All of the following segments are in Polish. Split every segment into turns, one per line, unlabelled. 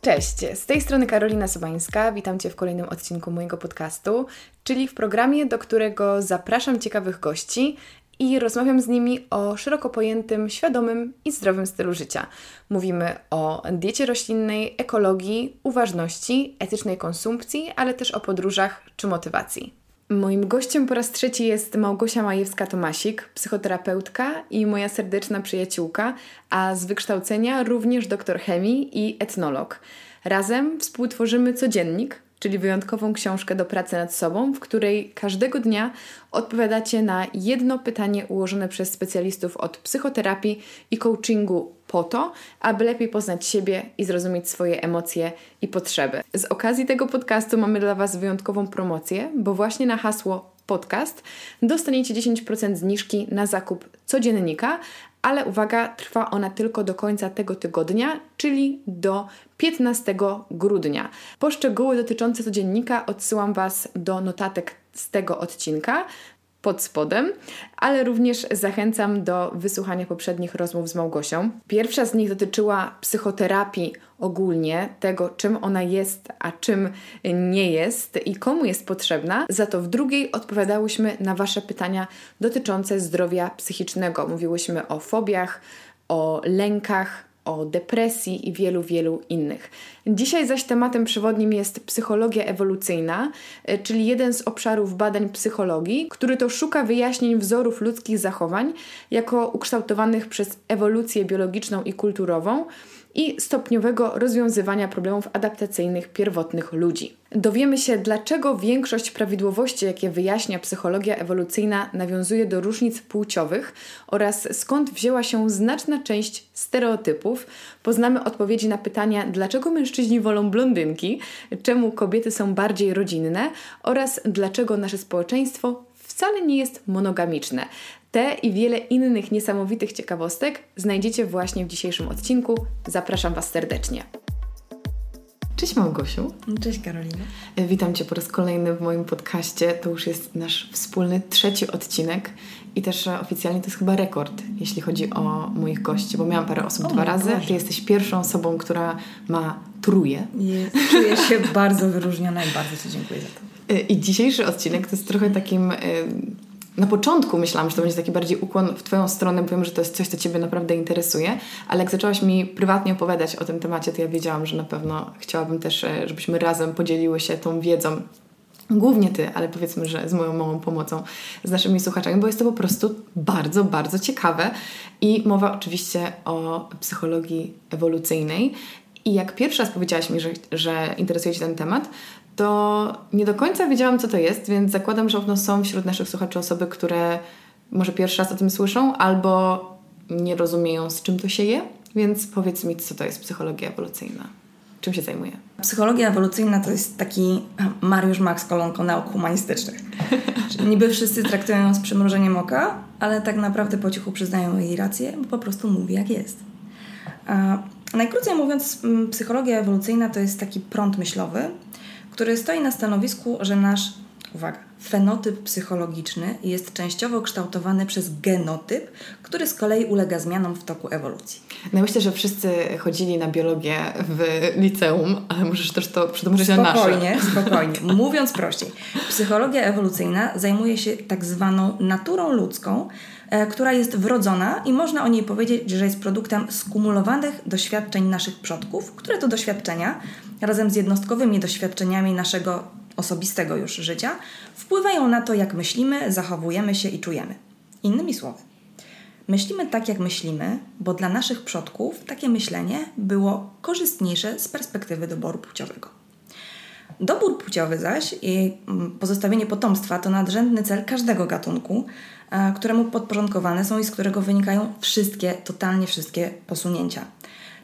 Cześć, z tej strony Karolina Sobańska. Witam Cię w kolejnym odcinku mojego podcastu, czyli w programie, do którego zapraszam ciekawych gości i rozmawiam z nimi o szeroko pojętym, świadomym i zdrowym stylu życia. Mówimy o diecie roślinnej, ekologii, uważności, etycznej konsumpcji, ale też o podróżach czy motywacji. Moim gościem po raz trzeci jest Małgosia Majewska-Tomasik, psychoterapeutka i moja serdeczna przyjaciółka, a z wykształcenia również doktor chemii i etnolog. Razem współtworzymy codziennik, czyli wyjątkową książkę do pracy nad sobą, w której każdego dnia odpowiadacie na jedno pytanie ułożone przez specjalistów od psychoterapii i coachingu po to, aby lepiej poznać siebie i zrozumieć swoje emocje i potrzeby. Z okazji tego podcastu mamy dla Was wyjątkową promocję, bo właśnie na hasło podcast dostaniecie 10% zniżki na zakup codziennika, ale uwaga, trwa ona tylko do końca tego tygodnia, czyli do 15 grudnia. Poszczegóły dotyczące codziennika odsyłam Was do notatek z tego odcinka pod spodem, ale również zachęcam do wysłuchania poprzednich rozmów z Małgosią. Pierwsza z nich dotyczyła psychoterapii ogólnie, tego czym ona jest, a czym nie jest i komu jest potrzebna. Za to w drugiej odpowiadałyśmy na Wasze pytania dotyczące zdrowia psychicznego. Mówiłyśmy o fobiach, o lękach, o depresji i wielu, wielu innych. Dzisiaj zaś tematem przewodnim jest psychologia ewolucyjna, e, czyli jeden z obszarów badań psychologii, który to szuka wyjaśnień wzorów ludzkich zachowań jako ukształtowanych przez ewolucję biologiczną i kulturową i stopniowego rozwiązywania problemów adaptacyjnych pierwotnych ludzi. Dowiemy się, dlaczego większość prawidłowości, jakie wyjaśnia psychologia ewolucyjna, nawiązuje do różnic płciowych oraz skąd wzięła się znaczna część stereotypów. Poznamy odpowiedzi na pytania, dlaczego mężczyźni wolą blondynki, czemu kobiety są bardziej rodzinne oraz dlaczego nasze społeczeństwo wcale nie jest monogamiczne. Te i wiele innych niesamowitych ciekawostek znajdziecie właśnie w dzisiejszym odcinku. Zapraszam Was serdecznie. Cześć Małgosiu.
Cześć Karolina.
E, witam Cię po raz kolejny w moim podcaście. To już jest nasz wspólny trzeci odcinek i też e, oficjalnie to jest chyba rekord, jeśli chodzi o moich gości, bo miałam parę osób o dwa razy. Boże. Ty jesteś pierwszą osobą, która ma truje.
czuję się bardzo wyróżniona i bardzo Ci dziękuję za to.
E, I dzisiejszy odcinek to jest trochę takim na początku myślałam, że to będzie taki bardziej ukłon w Twoją stronę, bo wiem, że to jest coś, co Ciebie naprawdę interesuje, ale jak zaczęłaś mi prywatnie opowiadać o tym temacie, to ja wiedziałam, że na pewno chciałabym też, e, żebyśmy razem podzieliły się tą wiedzą. Głównie Ty, ale powiedzmy, że z moją małą pomocą, z naszymi słuchaczami, bo jest to po prostu bardzo, bardzo ciekawe. I mowa oczywiście o psychologii ewolucyjnej. I jak pierwszy raz powiedziałaś mi, że, że interesuje Cię ten temat, to nie do końca wiedziałam, co to jest, więc zakładam, że są wśród naszych słuchaczy osoby, które może pierwszy raz o tym słyszą albo nie rozumieją, z czym to się je. Więc powiedz mi, co to jest psychologia ewolucyjna? Czym się zajmuje?
Psychologia ewolucyjna to jest taki Mariusz Max kolonko nauk humanistycznych. Niby wszyscy traktują ją z przymrużeniem oka, ale tak naprawdę po cichu przyznają jej rację, bo po prostu mówi jak jest. A najkrócej mówiąc, psychologia ewolucyjna to jest taki prąd myślowy, który stoi na stanowisku, że nasz, uwaga, fenotyp psychologiczny jest częściowo kształtowany przez genotyp, który z kolei ulega zmianom w toku ewolucji.
No myślę, że wszyscy chodzili na biologię w liceum, ale możesz też to przetłumaczyć
na
nasze.
Spokojnie, spokojnie. Mówiąc prościej, psychologia ewolucyjna zajmuje się tak zwaną naturą ludzką, e, która jest wrodzona i można o niej powiedzieć, że jest produktem skumulowanych doświadczeń naszych przodków, które to doświadczenia razem z jednostkowymi doświadczeniami naszego osobistego już życia wpływają na to, jak myślimy, zachowujemy się i czujemy. Innymi słowy, myślimy tak, jak myślimy, bo dla naszych przodków takie myślenie było korzystniejsze z perspektywy doboru płciowego. Dobór płciowy zaś i mm, pozostawienie potomstwa to nadrzędny cel każdego gatunku, któremu podporządkowane są i z którego wynikają wszystkie, totalnie wszystkie posunięcia.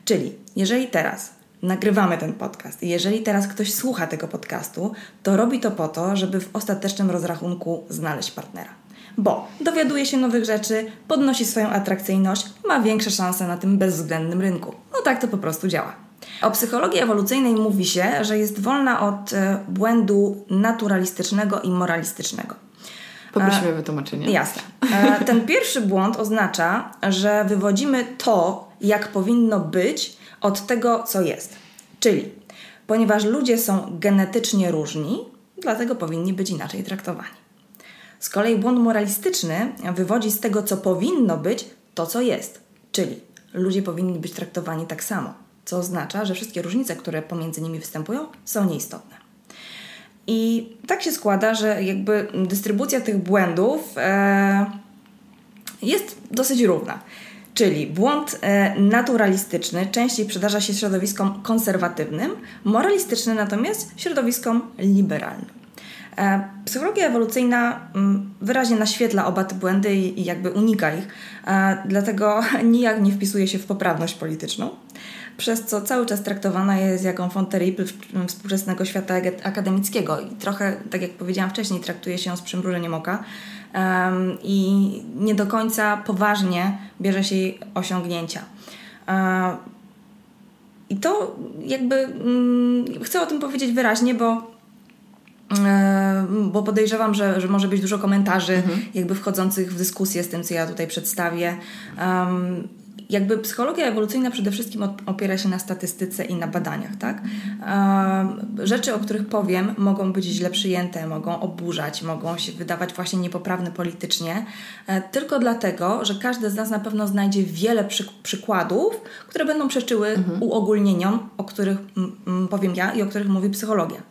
Czyli jeżeli teraz nagrywamy ten podcast. I jeżeli teraz ktoś słucha tego podcastu, to robi to po to, żeby w ostatecznym rozrachunku znaleźć partnera. Bo dowiaduje się nowych rzeczy, podnosi swoją atrakcyjność, ma większe szanse na tym bezwzględnym rynku. No tak to po prostu działa. O psychologii ewolucyjnej mówi się, że jest wolna od e, błędu naturalistycznego i moralistycznego.
Poprosimy o wytłumaczenie.
Jasne. E, ten pierwszy błąd oznacza, że wywodzimy to, jak powinno być, od tego, co jest. Czyli, ponieważ ludzie są genetycznie różni, dlatego powinni być inaczej traktowani. Z kolei błąd moralistyczny wywodzi z tego, co powinno być, to co jest. Czyli ludzie powinni być traktowani tak samo, co oznacza, że wszystkie różnice, które pomiędzy nimi występują, są nieistotne. I tak się składa, że jakby dystrybucja tych błędów e, jest dosyć równa. Czyli błąd e, naturalistyczny częściej przydarza się środowiskom konserwatywnym, moralistyczny natomiast środowiskom liberalnym. E, psychologia ewolucyjna mm, wyraźnie naświetla oba te błędy i jakby unika ich, e, dlatego nijak nie wpisuje się w poprawność polityczną, przez co cały czas traktowana jest jako enfant terrible współczesnego świata akademickiego i trochę, tak jak powiedziałam wcześniej, traktuje się ją z przymrużeniem oka i nie do końca poważnie bierze się jej osiągnięcia. E, I to jakby mm, chcę o tym powiedzieć wyraźnie, bo bo podejrzewam, że, że może być dużo komentarzy mhm. jakby wchodzących w dyskusję z tym, co ja tutaj przedstawię. Um, jakby psychologia ewolucyjna przede wszystkim opiera się na statystyce i na badaniach, tak? Rzeczy, o których powiem, mogą być źle przyjęte, mogą oburzać, mogą się wydawać właśnie niepoprawne politycznie, e, tylko dlatego, że każdy z nas na pewno znajdzie wiele przy przykładów, które będą przeczyły mhm. uogólnieniom, o których powiem ja i o których mówi psychologia.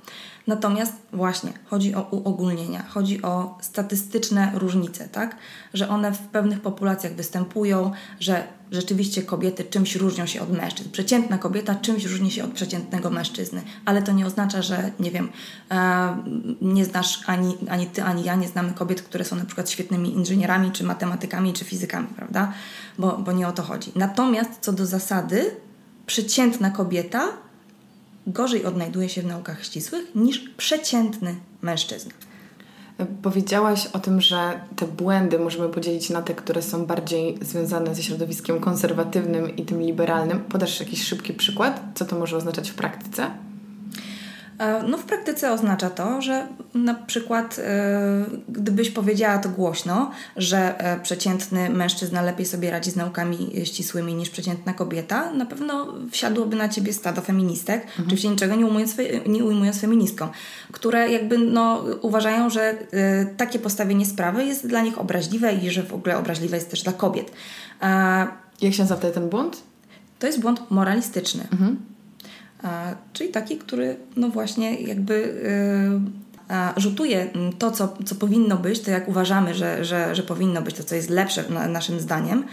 Natomiast właśnie chodzi o uogólnienia, chodzi o statystyczne różnice, tak? Że one w pewnych populacjach występują, że rzeczywiście kobiety czymś różnią się od mężczyzn. Przeciętna kobieta czymś różni się od przeciętnego mężczyzny, ale to nie oznacza, że nie wiem, e, nie znasz ani, ani ty, ani ja nie znamy kobiet, które są na przykład świetnymi inżynierami, czy matematykami, czy fizykami, prawda? Bo, bo nie o to chodzi. Natomiast co do zasady, przeciętna kobieta gorzej odnajduje się w naukach ścisłych niż przeciętny mężczyzna.
Powiedziałaś o tym, że te błędy możemy podzielić na te, które są bardziej związane ze środowiskiem konserwatywnym i tym liberalnym. Podasz jakiś szybki przykład, co to może oznaczać w praktyce?
E, no w praktyce oznacza to, że na przykład e, gdybyś powiedziała to głośno, że e, przeciętny mężczyzna lepiej sobie radzi z naukami ścisłymi niż przeciętna kobieta, na pewno wsiadłoby na ciebie stado feministek, mhm. oczywiście niczego nie ujmując, nie ujmując feministkom, które jakby no, uważają, że takie postawienie sprawy jest dla nich obraźliwe i że w ogóle obraźliwe jest też dla kobiet.
Jak się nazywa ten błąd?
To jest błąd moralistyczny. Mhm czyli taki, który no właśnie jakby y, rzutuje to, co, co powinno być, to jak uważamy, że, że, że powinno być, to co jest lepsze naszym zdaniem,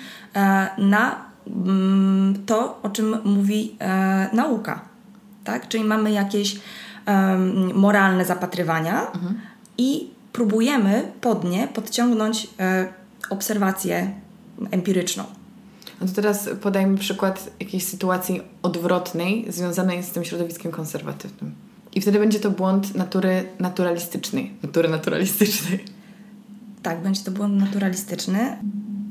na mm, to, o czym mówi e, nauka. Tak? Czyli mamy jakieś moralne zapatrywania mhm. i próbujemy pod nie podciągnąć e, obserwację empiryczną.
No to teraz podajmy przykład jakiejś sytuacji odwrotnej, związanej z tym środowiskiem konserwatywnym. I wtedy będzie to błąd natury naturalistycznej. Natury naturalistycznej.
Tak, będzie to błąd naturalistyczny.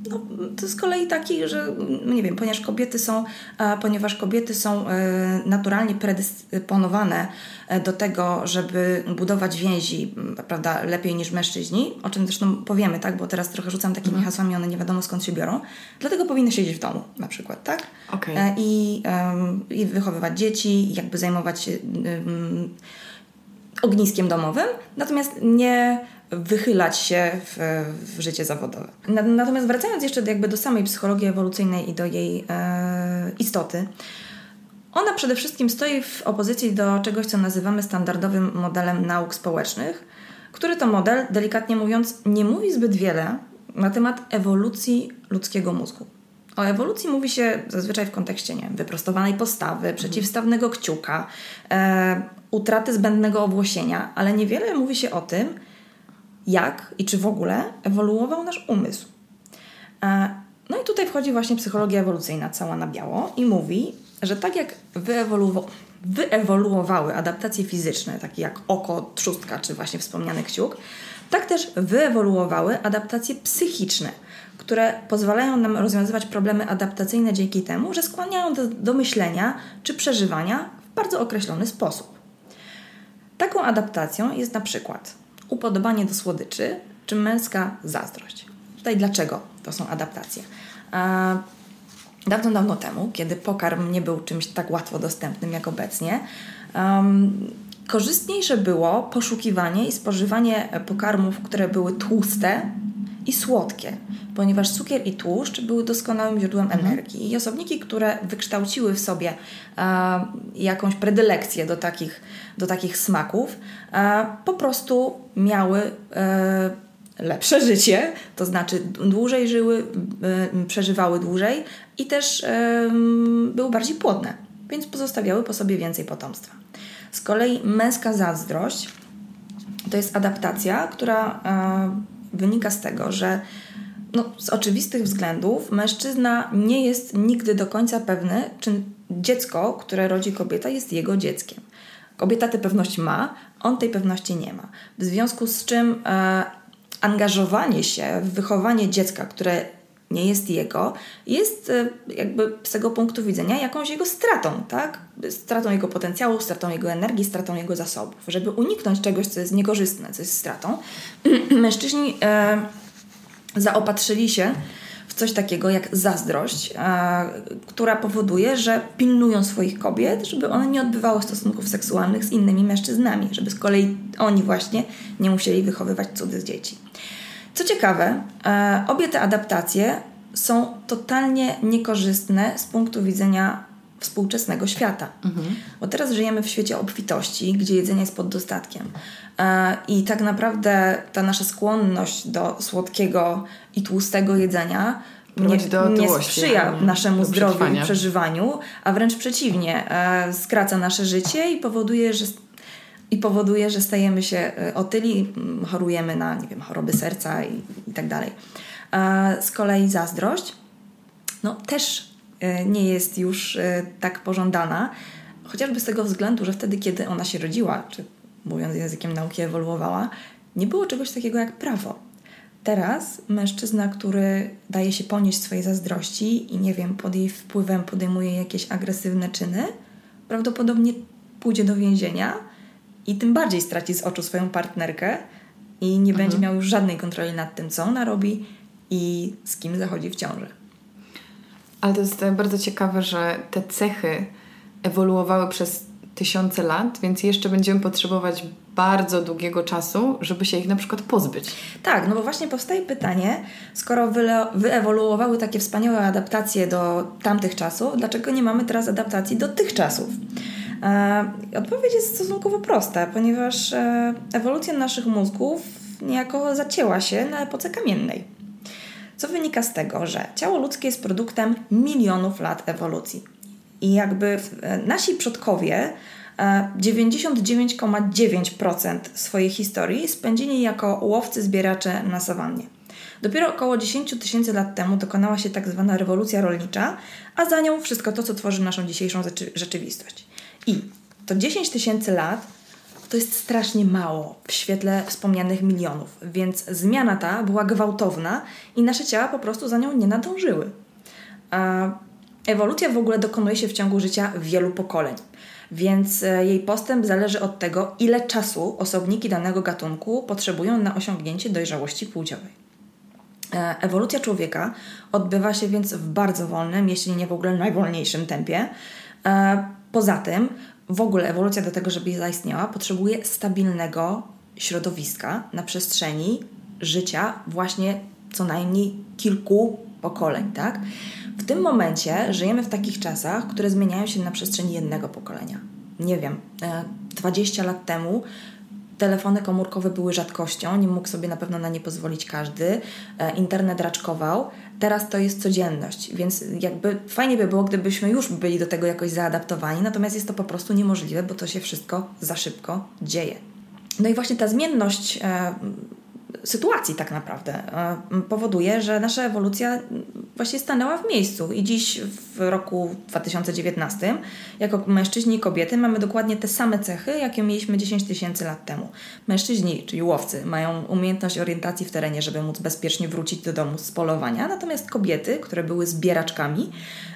No, to z kolei taki, że no nie wiem, ponieważ kobiety są, ponieważ kobiety są e, naturalnie predysponowane e, do tego, żeby budować więzi, prawda, lepiej niż mężczyźni, o czym zresztą powiemy, tak, bo teraz trochę rzucam takimi mhm. hasłami, one nie wiadomo skąd się biorą, dlatego powinny siedzieć w domu na przykład, tak?
Okay.
E, I, I wychowywać dzieci, jakby zajmować się ogniskiem domowym, natomiast nie wychylać się w, w życie zawodowe. Natomiast wracając jeszcze jakby do samej psychologii ewolucyjnej i do jej e, istoty, ona przede wszystkim stoi w opozycji do czegoś, co nazywamy standardowym modelem nauk społecznych, który to model, delikatnie mówiąc, nie mówi zbyt wiele na temat ewolucji ludzkiego mózgu. O ewolucji mówi się zazwyczaj w kontekście nie wiem, wyprostowanej postawy, przeciwstawnego kciuka, e, utraty zbędnego owłosienia, ale niewiele mówi się o tym, jak i czy w ogóle ewoluował nasz umysł. E, no i tutaj wchodzi właśnie psychologia ewolucyjna cała na biało i mówi, że tak jak wyewoluował, wyewoluowały adaptacje fizyczne, takie jak oko, trzustka czy właśnie wspomniany kciuk, tak też wyewoluowały adaptacje psychiczne, które pozwalają nam rozwiązywać problemy adaptacyjne dzięki temu, że skłaniają do, do myślenia czy przeżywania w bardzo określony sposób. Taką adaptacją jest na przykład upodobanie do słodyczy czy męska zazdrość. Tutaj dlaczego to są adaptacje? dawno, dawno temu, kiedy pokarm nie był czymś tak łatwo dostępnym jak obecnie, um, korzystniejsze było poszukiwanie i spożywanie pokarmów, które były tłuste i słodkie, ponieważ cukier i tłuszcz były doskonałym źródłem mhm. energii. I osobniki, które wykształciły w sobie e, jakąś predylekcję do takich, do takich smaków, e, po prostu miały e, lepsze życie, to znaczy dłużej żyły, przeżywały dłużej i też e, były bardziej płodne, więc pozostawiały po sobie więcej potomstwa. Z kolei męska zazdrość to jest adaptacja, która wynika z tego, że no, z oczywistych względów mężczyzna nie jest nigdy do końca pewny, czy dziecko, które rodzi kobieta, jest jego dzieckiem. Kobieta tę pewność ma, on tej pewności nie ma. W związku z czym e, angażowanie się w wychowanie dziecka, które nie jest jego, jest e, jakby z tego punktu widzenia jakąś jego stratą, tak? Stratą jego potencjału, stratą jego energii, stratą jego zasobów. Żeby uniknąć czegoś, co jest niekorzystne, co jest stratą, mężczyźni e, zaopatrzyli się w coś takiego jak zazdrość, e, która powoduje, że pilnują swoich kobiet, żeby one nie odbywały stosunków seksualnych z innymi mężczyznami, żeby z kolei oni właśnie nie musieli wychowywać cudzych dzieci. Co ciekawe, e, obie te adaptacje są totalnie niekorzystne z punktu widzenia współczesnego świata. Mhm. Bo teraz żyjemy w świecie obfitości, gdzie jedzenie jest pod dostatkiem. E, I tak naprawdę ta nasza skłonność do słodkiego i tłustego jedzenia nie, nie sprzyja naszemu zdrowiu i przeżywaniu, a wręcz przeciwnie, e, skraca nasze życie i powoduje, że i powoduje, że stajemy się e, otyli, chorujemy na nie wiem, choroby serca i, i tak dalej. Z kolei zazdrość no, też e, nie jest już e, tak pożądana, chociażby z tego względu, że wtedy, kiedy ona się rodziła, czy mówiąc językiem nauki ewoluowała, nie było czegoś takiego jak prawo. Teraz mężczyzna, który daje się ponieść swojej zazdrości i nie wiem, pod jej wpływem podejmuje jakieś agresywne czyny, prawdopodobnie pójdzie do więzienia i tym bardziej straci z oczu swoją partnerkę i nie mhm. będzie miał już żadnej kontroli nad tym, co ona robi i z kim zachodzi w ciąży.
Ale to jest bardzo ciekawe, że te cechy ewoluowały przez tysiące lat, więc jeszcze będziemy potrzebować bardzo długiego czasu, żeby się ich na przykład pozbyć.
Tak, no bo właśnie powstaje pytanie, skoro wyewoluowały takie wspaniałe adaptacje do tamtych czasów, dlaczego nie mamy teraz adaptacji do tych czasów? E, odpowiedź jest stosunkowo prosta, ponieważ e, ewolucja naszych mózgów niejako zacięła się na epoce kamiennej. Co wynika z tego, że ciało ludzkie jest produktem milionów lat ewolucji. I jakby e, nasi przodkowie 99,9% swojej historii spędzili jako łowcy zbieracze na sawannie. Dopiero około 10 tysięcy lat temu dokonała się tak zwana rewolucja rolnicza, a za nią wszystko to, co tworzy naszą dzisiejszą rzeczywistość. I to 10 tysięcy lat to jest strasznie mało w świetle wspomnianych milionów, więc zmiana ta była gwałtowna i nasze ciała po prostu za nią nie nadążyły. A ewolucja w ogóle dokonuje się w ciągu życia wielu pokoleń, więc e, jej postęp zależy od tego, ile czasu osobniki danego gatunku potrzebują na osiągnięcie dojrzałości płciowej. E, ewolucja człowieka odbywa się więc w bardzo wolnym, jeśli nie w ogóle najwolniejszym tempie. Poza tym, w ogóle ewolucja do tego, żeby zaistniała, potrzebuje stabilnego środowiska na przestrzeni życia właśnie co najmniej kilku pokoleń, tak? W tym momencie żyjemy w takich czasach, które zmieniają się na przestrzeni jednego pokolenia. Nie wiem, 20 e, lat temu telefony komórkowe były rzadkością, nie mógł sobie na pewno na nie pozwolić każdy. E, internet raczkował. Teraz to jest codzienność, więc jakby fajnie by było, gdybyśmy już byli do tego jakoś zaadaptowani, natomiast jest to po prostu niemożliwe, bo to się wszystko za szybko dzieje. No i właśnie ta zmienność e, sytuacji tak naprawdę e, powoduje, że nasza ewolucja właśnie stanęła w miejscu i dziś w roku 2019 jako mężczyźni i kobiety mamy dokładnie te same cechy, jakie mieliśmy 10 tysięcy lat temu. Mężczyźni, czyli łowcy, mają umiejętność orientacji w terenie, żeby móc bezpiecznie wrócić do domu z polowania, natomiast kobiety, które były zbieraczkami,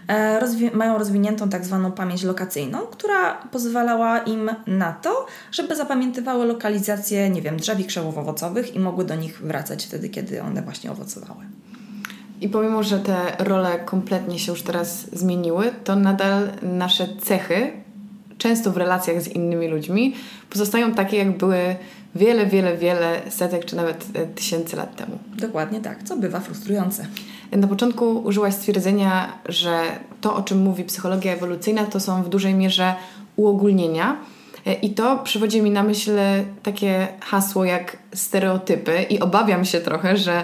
E, rozwi mają rozwiniętą tak zwaną pamięć lokacyjną, która pozwalała im na to, żeby zapamiętywały lokalizację, nie wiem, drzew i krzewów owocowych i mogły do nich wracać wtedy, kiedy one właśnie owocowały.
I pomimo, że te role kompletnie się już teraz zmieniły, to nadal nasze cechy, często w relacjach z innymi ludźmi, pozostają takie, jak były wiele, wiele, wiele setek czy nawet e, tysięcy lat temu.
Dokładnie tak, co bywa frustrujące.
Na początku użyłaś stwierdzenia, że to, o czym mówi psychologia ewolucyjna, to są w dużej mierze uogólnienia. E, I to przywodzi mi na myśl takie hasło jak stereotypy, i obawiam się trochę, że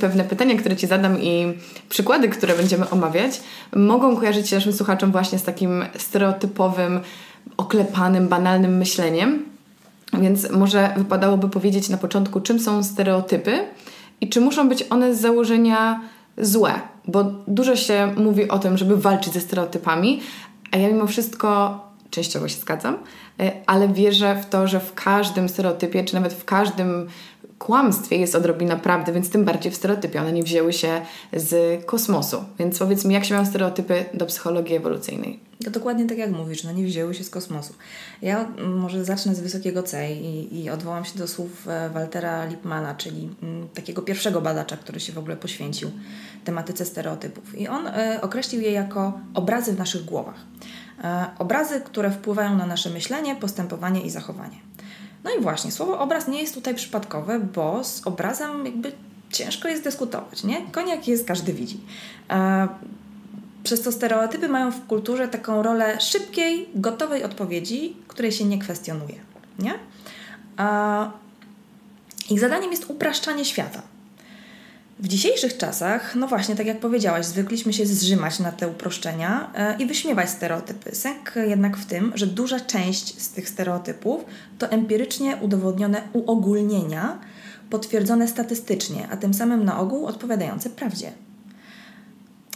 pewne pytania, które Ci zadam i przykłady, które będziemy omawiać, mogą kojarzyć się naszym słuchaczom właśnie z takim stereotypowym, oklepanym, banalnym myśleniem. Więc może wypadałoby powiedzieć na początku, czym są stereotypy i czy muszą być one z założenia złe, bo dużo się mówi o tym, żeby walczyć ze stereotypami, a ja mimo wszystko częściowo się zgadzam, e, ale wierzę w to, że w każdym stereotypie, czy nawet w każdym kłamstwie jest odrobina prawdy, więc tym bardziej w stereotypie. One nie wzięły się z kosmosu. Więc powiedz mi, jak się mają stereotypy do psychologii ewolucyjnej?
To dokładnie tak jak mówisz, no nie wzięły się z kosmosu. Ja może zacznę z wysokiego C i, i odwołam się do słów e, Waltera Lipmana, czyli mm, takiego pierwszego badacza, który się w ogóle poświęcił tematyce stereotypów. I on e, określił je jako obrazy w naszych głowach. E, obrazy, które wpływają na nasze myślenie, postępowanie i zachowanie. No i właśnie, słowo obraz nie jest tutaj przypadkowe, bo z obrazem jakby ciężko jest dyskutować, nie? Koniak jest, każdy widzi. E, przez to stereotypy mają w kulturze taką rolę szybkiej, gotowej odpowiedzi, której się nie kwestionuje, nie? ich zadaniem jest upraszczanie świata. W dzisiejszych czasach, no właśnie, tak jak powiedziałaś, zwykliśmy się zrzymać na te uproszczenia e, i wyśmiewać stereotypy. Sęk jednak w tym, że duża część z tych stereotypów to empirycznie udowodnione uogólnienia, potwierdzone statystycznie, a tym samym na ogół odpowiadające prawdzie.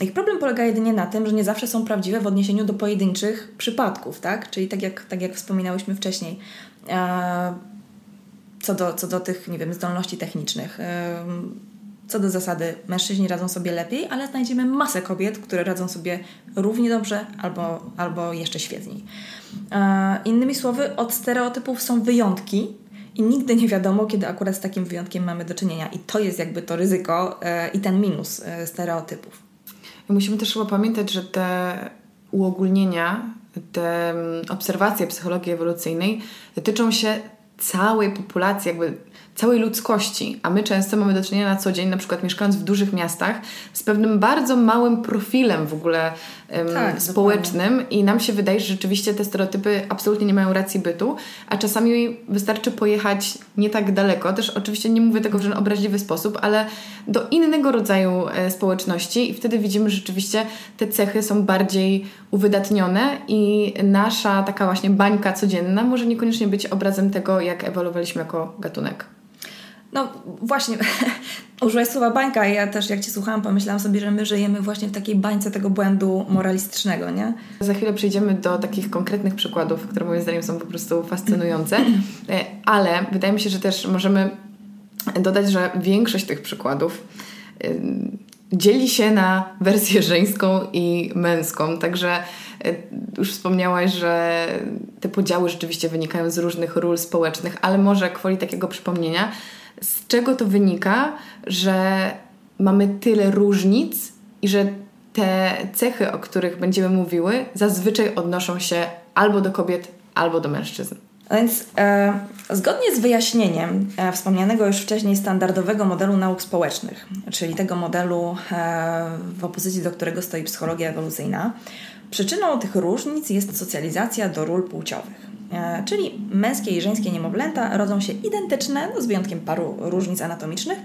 Ich problem polega jedynie na tym, że nie zawsze są prawdziwe w odniesieniu do pojedynczych przypadków, tak? Czyli tak jak, tak jak wspominałyśmy wcześniej, e, co, do, co do tych, nie wiem, zdolności technicznych. Co do zasady, mężczyźni radzą sobie lepiej, ale znajdziemy masę kobiet, które radzą sobie równie dobrze albo, albo jeszcze świetniej. E, innymi słowy, od stereotypów są wyjątki, i nigdy nie wiadomo, kiedy akurat z takim wyjątkiem mamy do czynienia. I to jest jakby to ryzyko e, i ten minus e, stereotypów.
Musimy też chyba pamiętać, że te uogólnienia, te mm, obserwacje psychologii ewolucyjnej dotyczą się całej populacji, jakby całej ludzkości, a my często mamy do czynienia na co dzień, na przykład mieszkając w dużych miastach, z pewnym bardzo małym profilem w ogóle um, tak, społecznym dokładnie. i nam się wydaje, że rzeczywiście te stereotypy absolutnie nie mają racji bytu, a czasami wystarczy pojechać nie tak daleko, też oczywiście nie mówię tego w żaden obraźliwy sposób, ale do innego rodzaju e, społeczności i wtedy widzimy, że rzeczywiście te cechy są bardziej uwydatnione i nasza taka właśnie bańka codzienna może niekoniecznie być obrazem tego, jak ewoluowaliśmy jako gatunek.
No właśnie, użyłaś słowa bańka i ja też jak Cię słuchałam pomyślałam sobie, że my żyjemy właśnie w takiej bańce tego błędu moralistycznego, nie?
Za chwilę przejdziemy do takich konkretnych przykładów, które moim zdaniem są po prostu fascynujące, e, ale wydaje mi się, że też możemy dodać, że większość tych przykładów dzieli się na wersję żeńską i męską, także e, już wspomniałaś, że te podziały rzeczywiście wynikają z różnych ról społecznych, ale może kwoli takiego przypomnienia, z czego to wynika, że mamy tyle różnic i że te cechy, o których będziemy mówiły, zazwyczaj odnoszą się albo do kobiet, albo do mężczyzn.
A więc e, zgodnie z wyjaśnieniem e, wspomnianego już wcześniej standardowego modelu nauk społecznych, czyli tego modelu, e, w opozycji do którego stoi psychologia ewolucyjna, przyczyną tych różnic jest socjalizacja do ról płciowych. E, czyli męskie i żeńskie niemowlęta rodzą się identyczne, no z wyjątkiem paru różnic anatomicznych,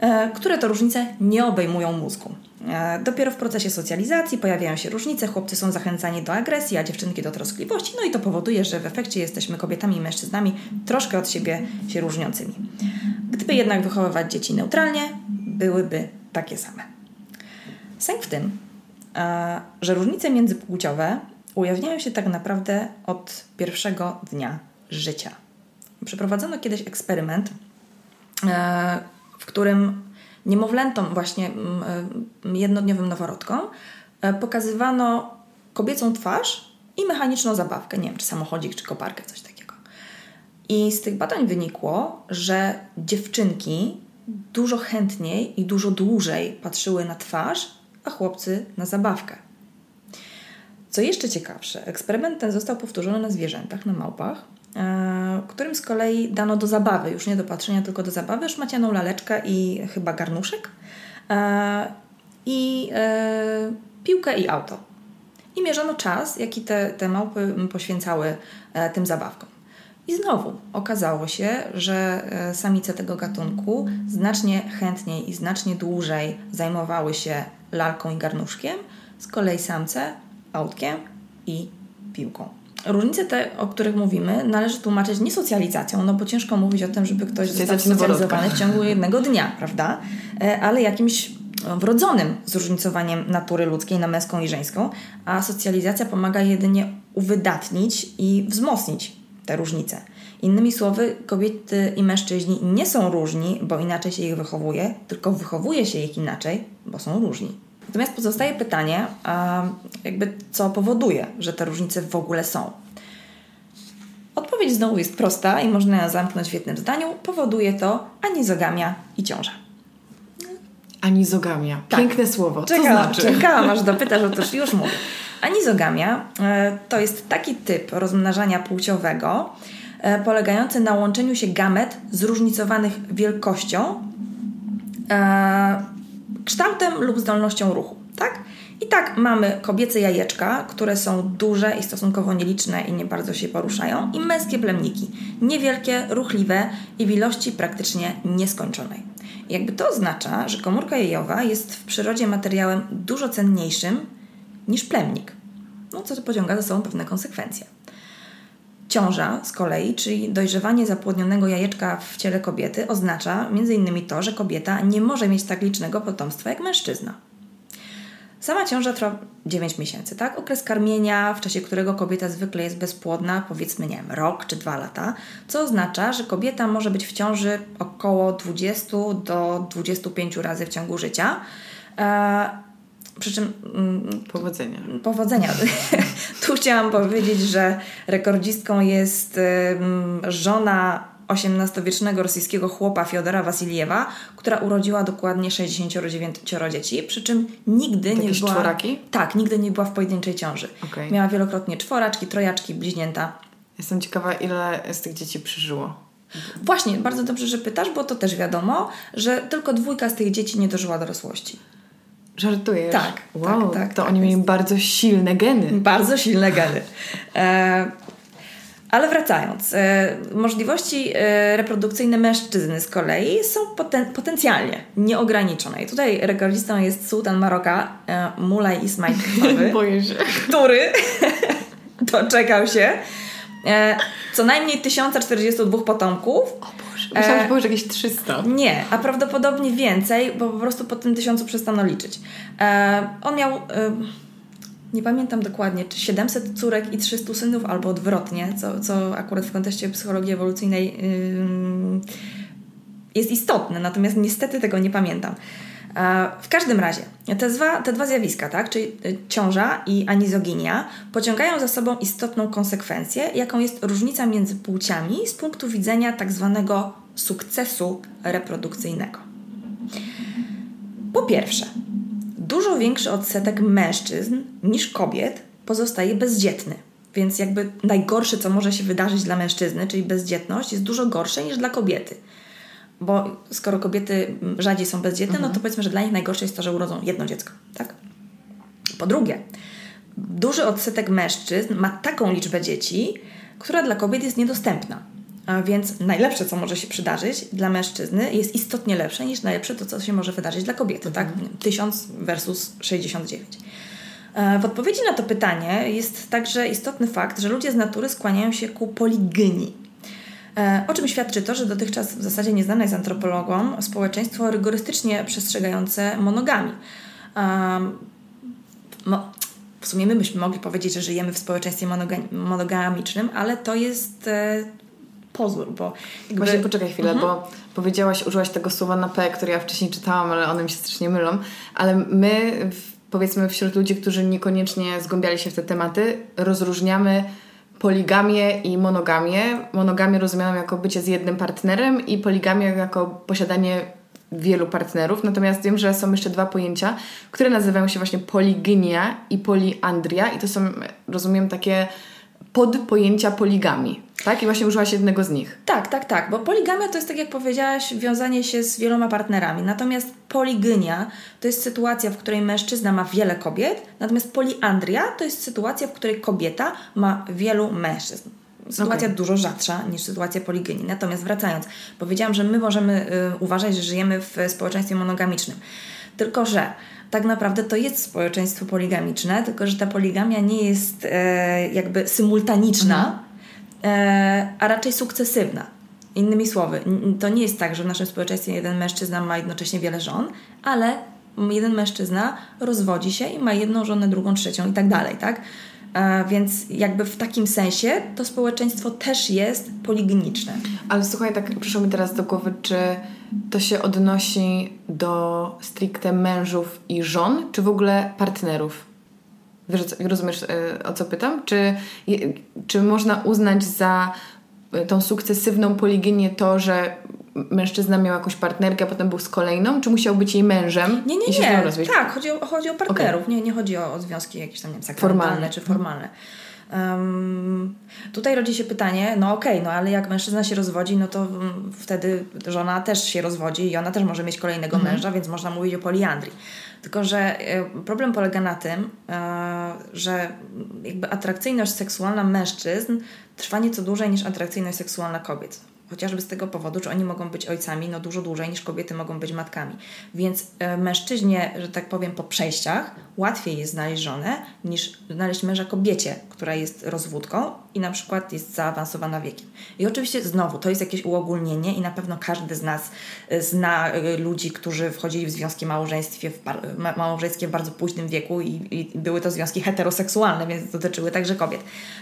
e, które to różnice nie obejmują mózgu. E, dopiero w procesie socjalizacji pojawiają się różnice, chłopcy są zachęcani do agresji, a dziewczynki do troskliwości, no i to powoduje, że w efekcie jesteśmy kobietami i mężczyznami troszkę od siebie się różniącymi. Gdyby jednak wychowywać dzieci neutralnie, byłyby takie same. Sęk w tym, że różnice międzypłciowe ujawniają się tak naprawdę od pierwszego dnia życia. Przeprowadzono kiedyś eksperyment, e, w którym niemowlętom, właśnie jednodniowym noworodkom, e, pokazywano kobiecą twarz i mechaniczną zabawkę, nie wiem, czy samochodzik, czy koparkę, coś takiego. I z tych badań wynikło, że dziewczynki dużo chętniej i dużo dłużej patrzyły na twarz, a chłopcy na zabawkę. Co jeszcze ciekawsze, eksperyment ten został powtórzony na zwierzętach, na małpach, e, którym z kolei dano do zabawy, już nie do patrzenia, tylko do zabawy, szmacianą laleczkę i chyba garnuszek e, i e, piłkę i auto. I mierzono czas, jaki te, te małpy poświęcały tym zabawkom. I znowu okazało się, że samice tego gatunku znacznie chętniej i znacznie dłużej zajmowały się lalką i garnuszkiem, z kolei samce autkiem i piłką. Różnice te, o których mówimy, należy tłumaczyć nie socjalizacją, no bo ciężko mówić o tym, żeby ktoś został socjalizowany w ciągu jednego dnia, prawda? E, ale jakimś wrodzonym zróżnicowaniem natury ludzkiej na męską i żeńską, a socjalizacja pomaga jedynie uwydatnić i wzmocnić te różnice. Innymi słowy, kobiety i mężczyźni nie są różni, bo inaczej się ich wychowuje, tylko wychowuje się ich inaczej, bo są różni. Natomiast pozostaje pytanie, jakby co powoduje, że te różnice w ogóle są. Odpowiedź znowu jest prosta i można ją zamknąć w jednym zdaniu. Powoduje to anizogamia i ciąża.
Anizogamia. Tak. Piękne słowo. Co Czeka, znaczy?
Czekałam, aż dopytasz, otóż już mówię. Anizogamia e, to jest taki typ rozmnażania płciowego e, polegający na łączeniu się gamet zróżnicowanych wielkością e, kształtem lub zdolnością ruchu, tak? I tak mamy kobiece jajeczka, które są duże i stosunkowo nieliczne i nie bardzo się poruszają, i męskie plemniki, niewielkie, ruchliwe i w ilości praktycznie nieskończonej. jakby to oznacza, że komórka jajowa jest w przyrodzie materiałem dużo cenniejszym niż plemnik, no co pociąga za sobą pewne konsekwencje. Ciąża z kolei, czyli dojrzewanie zapłodnionego jajeczka w ciele kobiety, oznacza m.in. to, że kobieta nie może mieć tak licznego potomstwa jak mężczyzna. Sama ciąża trwa 9 miesięcy, tak? Okres karmienia, w czasie którego kobieta zwykle jest bezpłodna, powiedzmy, nie wiem, rok czy dwa lata, co oznacza, że kobieta może być w ciąży około 20 do 25 razy w ciągu życia. Przy czym.
Mm, powodzenia.
Powodzenia. tu chciałam powiedzieć, że rekordzistką jest żona XVIII-wiecznego rosyjskiego chłopa Fiodora Wasiliewa, która urodziła dokładnie 69 dzieci, przy czym nigdy
Takie
nie była...
czworaki?
Tak, nigdy nie była w pojedynczej ciąży. Okay. Miała wielokrotnie czworaczki, trojaczki, bliźnięta.
Jestem ciekawa, ile z tych dzieci przeżyło.
Właśnie, bardzo dobrze, że pytasz, bo to też wiadomo, że tylko dwójka z tych dzieci nie dożyła dorosłości.
Żartujesz?
Tak.
Wow,
tak, tak
to
tak,
oni mieli bardzo silne geny.
Bardzo silne geny. E, ale wracając, e, możliwości e, reprodukcyjne mężczyzny z kolei są poten potencjalnie nieograniczone. I tutaj rekordzistą jest sułtan Maroka, e, Mulaj Ismail
Boję się.
który doczekał się e, co najmniej 1042 potomków.
O Boże, myślałam, że powiesz jakieś 300.
Nie, a prawdopodobnie więcej, bo po prostu po tym tysiącu przestano liczyć. E, on miał... E, nie pamiętam dokładnie, czy 700 córek i 300 synów, albo odwrotnie, co, co akurat w kontekście psychologii ewolucyjnej yy, jest istotne, natomiast niestety tego nie pamiętam. W każdym razie, te dwa, te dwa zjawiska, tak, czyli ciąża i anizoginia, pociągają za sobą istotną konsekwencję, jaką jest różnica między płciami z punktu widzenia tak zwanego sukcesu reprodukcyjnego. Po pierwsze, dużo większy odsetek mężczyzn niż kobiet pozostaje bezdzietny. Więc jakby najgorsze, co może się wydarzyć dla mężczyzny, czyli bezdzietność, jest dużo gorsze niż dla kobiety. Bo skoro kobiety rzadziej są bezdzietne, mhm. no to powiedzmy, że dla nich najgorsze jest to, że urodzą jedno dziecko. Tak? Po drugie, duży odsetek mężczyzn ma taką liczbę dzieci, która dla kobiet jest niedostępna. A więc najlepsze, co może się przydarzyć dla mężczyzny, jest istotnie lepsze niż najlepsze to, co się może wydarzyć dla kobiety. Tak? Mhm. Tak? 1000 versus 69. E, w odpowiedzi na to pytanie jest także istotny fakt, że ludzie z natury skłaniają się ku poligynii. E, o czym świadczy to, że dotychczas w zasadzie nieznane jest antropologom społeczeństwo rygorystycznie przestrzegające monogami. w sumie my byśmy mogli powiedzieć, że żyjemy w społeczeństwie monogamicznym, ale to jest pozór, bo...
Jakby... Właśnie poczekaj chwilę, mhm. bo powiedziałaś, użyłaś tego słowa na P, które ja wcześniej czytałam, ale one mi się strasznie mylą, ale my powiedzmy wśród ludzi, którzy niekoniecznie zgłębiali się w te tematy, rozróżniamy poligamię i monogamię. Monogamię rozumianą jako bycie z jednym partnerem i poligamię jako posiadanie wielu partnerów, natomiast wiem, że są jeszcze dwa pojęcia, które nazywają się właśnie poligynia i poliandria i to są, rozumiem, takie podpojęcia poligami. Tak? I właśnie użyłaś jednego z nich.
Tak, tak, tak, bo poligamia to jest, tak jak powiedziałaś, wiązanie się z wieloma partnerami. Natomiast poligynia to jest sytuacja, w której mężczyzna ma wiele kobiet, natomiast poliandria to jest sytuacja, w której kobieta ma wielu mężczyzn. Sytuacja okay. dużo rzadsza niż sytuacja poligynii. Natomiast wracając, powiedziałam, że my możemy y, uważać, że żyjemy w społeczeństwie monogamicznym. Tylko, że tak naprawdę to jest społeczeństwo poligamiczne, tylko że ta poligamia nie jest e, jakby symultaniczna, mhm. e, a raczej sukcesywna. Innymi słowy, to nie jest tak, że w naszym społeczeństwie jeden mężczyzna ma jednocześnie wiele żon, ale jeden mężczyzna rozwodzi się i ma jedną żonę, drugą, trzecią i tak dalej, tak? E, więc jakby w takim sensie to społeczeństwo też jest poligniczne.
Ale słuchaj, tak przyszło mi teraz do głowy, czy to się odnosi do stricte mężów i żon, czy w ogóle partnerów? Wiesz, rozumiesz e, o co pytam? Czy, czy można uznać za e, tą sukcesywną poliginię to, że mężczyzna miał jakąś partnerkę, a potem był z kolejną, czy musiał być jej mężem
nie, nie, nie. Tak, chodzi o, chodzi o partnerów, okay. nie, nie chodzi o, o związki jakieś tam, nie wiem, formalne czy formalne. Um, tutaj rodzi się pytanie, no okej, okay, no ale jak mężczyzna się rozwodzi, no to um, wtedy żona też się rozwodzi i ona też może mieć kolejnego mm -hmm. męża, więc można mówić o poliandrii. Tylko, że e, problem polega na tym, e, że jakby atrakcyjność seksualna mężczyzn trwa nieco dłużej niż atrakcyjność seksualna kobiet chociażby z tego powodu, że oni mogą być ojcami no dużo dłużej niż kobiety mogą być matkami. Więc e, mężczyźnie, że tak powiem, po przejściach łatwiej jest znaleźć żonę niż znaleźć męża kobiecie, która jest rozwódką i na przykład jest zaawansowana wiekiem. I oczywiście znowu to jest jakieś uogólnienie i na pewno każdy z nas e, zna e, ludzi, którzy wchodzili w związki małżeństwie w, małżeńskie w bardzo późnym wieku i, i były to związki heteroseksualne, więc dotyczyły także kobiet.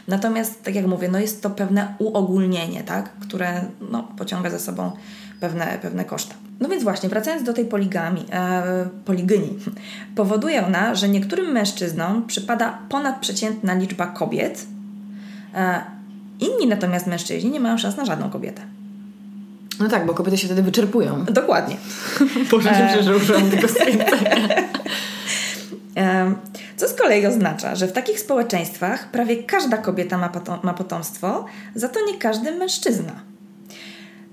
Natomiast, tak jak mówię, no jest to pewne uogólnienie, tak, które no, pociąga za sobą pewne, pewne koszta. No więc właśnie, wracając do tej poligami, e, poligyni, powoduje ona, że niektórym mężczyznom przypada ponadprzeciętna liczba kobiet, e, inni natomiast mężczyźni nie mają szans na żadną kobietę.
No tak, bo kobiety się wtedy wyczerpują.
Dokładnie.
Boże, się że użyłam tego
e, Co z kolei oznacza, że w takich społeczeństwach prawie każda kobieta ma, ma potomstwo, za to nie każdy mężczyzna.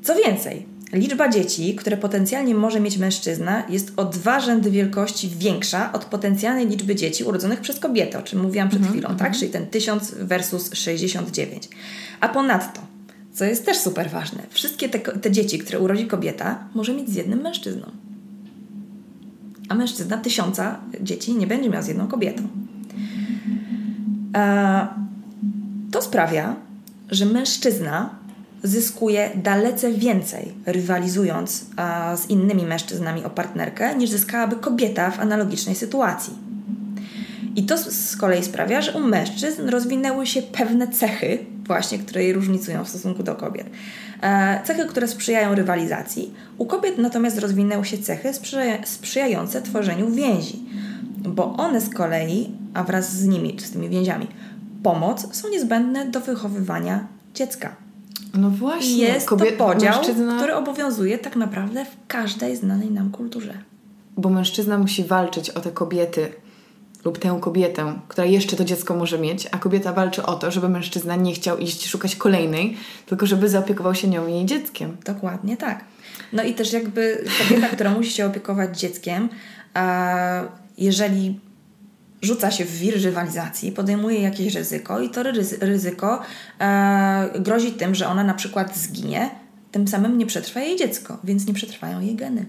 Co więcej, liczba dzieci, które potencjalnie może mieć mężczyzna, jest o dwa rzędy wielkości większa od potencjalnej liczby dzieci urodzonych przez kobietę, o czym mówiłam przed -hmm, chwilą, tak? Mhm. Czyli ten 1000 versus 69. A ponadto, co jest też super ważne, wszystkie te, te dzieci, które urodzi kobieta, może mieć z jednym mężczyzną. A mężczyzna tysiąca dzieci nie będzie miał z jedną kobietą. E, to sprawia, że mężczyzna zyskuje dalece więcej, rywalizując a, z innymi mężczyznami o partnerkę, niż zyskałaby kobieta w analogicznej sytuacji. I to z kolei sprawia, że u mężczyzn rozwinęły się pewne cechy, właśnie, które je różnicują w stosunku do kobiet. E, cechy, które sprzyjają rywalizacji. U kobiet natomiast rozwinęły się cechy sprzyja sprzyjające tworzeniu więzi, bo one z kolei, a wraz z nimi, czy z tymi więziami, pomoc są niezbędne do wychowywania dziecka.
No właśnie.
Jest Kobiet, to podział, mężczyzna... który obowiązuje tak naprawdę w każdej znanej nam kulturze.
Bo mężczyzna musi walczyć o te kobiety lub tę kobietę, która jeszcze to dziecko może mieć, a kobieta walczy o to, żeby mężczyzna nie chciał iść szukać kolejnej, tylko żeby zaopiekował się nią i jej dzieckiem.
Dokładnie tak. No i też jakby kobieta, która musi się opiekować dzieckiem, a jeżeli rzuca się w wir rywalizacji, podejmuje jakieś ryzyko i to ryzyko e, grozi tym, że ona na przykład zginie, tym samym nie przetrwa jej dziecko, więc nie przetrwają jej geny.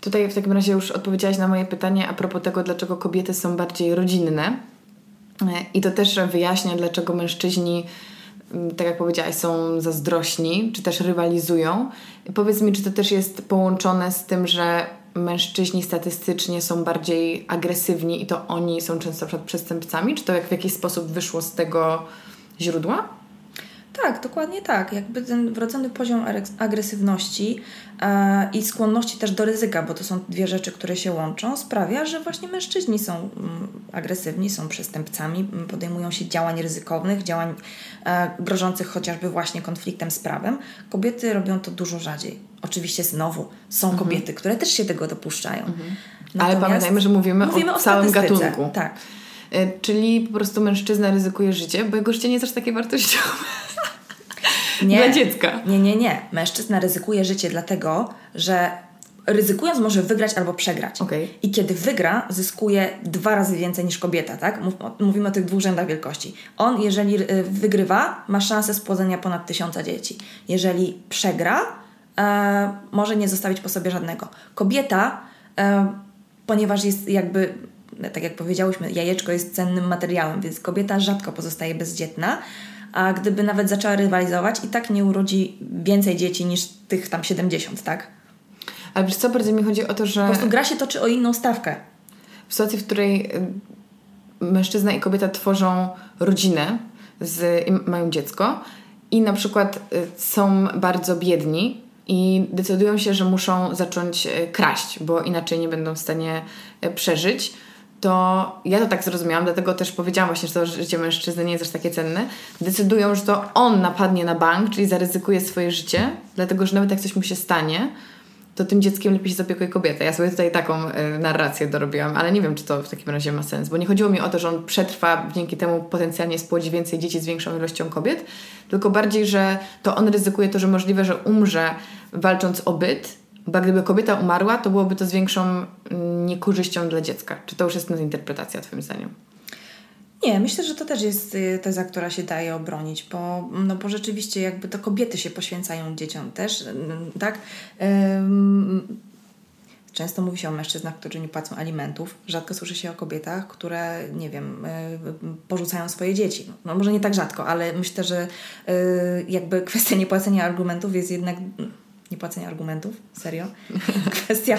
Tutaj w takim razie już odpowiedziałaś na moje pytanie a propos tego, dlaczego kobiety są bardziej rodzinne. E, I to też wyjaśnia, dlaczego mężczyźni, tak jak powiedziałaś, są zazdrośni, czy też rywalizują. Powiedz mi, czy to też jest połączone z tym, że mężczyźni statystycznie są bardziej agresywni i to oni są często przed przestępcami? Czy to jak w jakiś sposób wyszło z tego źródła?
Tak, dokładnie tak. Jakby ten wrodzony poziom agresywności e, i skłonności też do ryzyka, bo to są dwie rzeczy, które się łączą, sprawia, że właśnie mężczyźni są mm, agresywni, są przestępcami, podejmują się działań ryzykownych, działań e, grożących chociażby właśnie konfliktem z prawem. Kobiety robią to dużo rzadziej. Oczywiście znowu są mhm. kobiety, które też się tego dopuszczają. Mhm.
Ale pamiętajmy, że mówimy, mówimy o, o całym gatunku.
Tak.
E, czyli po prostu mężczyzna ryzykuje życie, bo jego życie nie jest aż takie wartościowe. Nie. Dla dziecka.
Nie, nie, nie. Mężczyzna ryzykuje życie dlatego, że ryzykując może wygrać albo przegrać.
Okay.
I kiedy wygra, zyskuje dwa razy więcej niż kobieta, tak? Mówimy o tych dwóch rzędach wielkości. On, jeżeli y, wygrywa, ma szansę spłodzenia ponad tysiąca dzieci. Jeżeli przegra, e, może nie zostawić po sobie żadnego. Kobieta, e, ponieważ jest jakby tak jak powiedziałyśmy, jajeczko jest cennym materiałem, więc kobieta rzadko pozostaje bezdzietna, a gdyby nawet zaczęła rywalizować, i tak nie urodzi więcej dzieci niż tych tam 70, tak?
Ale wiesz co, bardziej mi chodzi o to, że...
Po prostu gra się toczy o inną stawkę.
W sytuacji, w której y, mężczyzna i kobieta tworzą rodzinę, z, mają dziecko i na przykład y, są bardzo biedni i decydują się, że muszą zacząć y, kraść, bo inaczej nie będą w stanie przeżyć, to ja to tak zrozumiałam, dlatego też powiedziałam właśnie, że to życie mężczyzny nie jest aż takie cenne. Decydują, że to on napadnie na bank, czyli zaryzykuje swoje życie, dlatego że nawet jak coś mu się stanie, to tym dzieckiem lepiej się zaopiekuje kobieta. Ja sobie tutaj taką y, narrację dorobiłam, ale nie wiem, czy to w takim razie ma sens, bo nie chodziło mi o to, że on przetrwa, dzięki temu potencjalnie spłodzi więcej dzieci z większą ilością kobiet, tylko bardziej, że to on ryzykuje to, że możliwe, że umrze walcząc o byt, bo gdyby kobieta umarła, to byłoby to z większą mm, niekorzyścią dla dziecka. Czy to już jest interpretacja, Twoim zdaniem?
Nie, myślę, że to też jest y, teza, która się daje obronić, bo, no bo rzeczywiście jakby to kobiety się poświęcają dzieciom też, tak? Często mówi się o mężczyznach, którzy nie płacą alimentów. Rzadko słyszy się o kobietach, które, nie wiem, y, porzucają swoje dzieci. No może nie tak rzadko, ale myślę, że y, jakby kwestia niepłacenia argumentów jest jednak niepłacenia argumentów, serio. kwestia,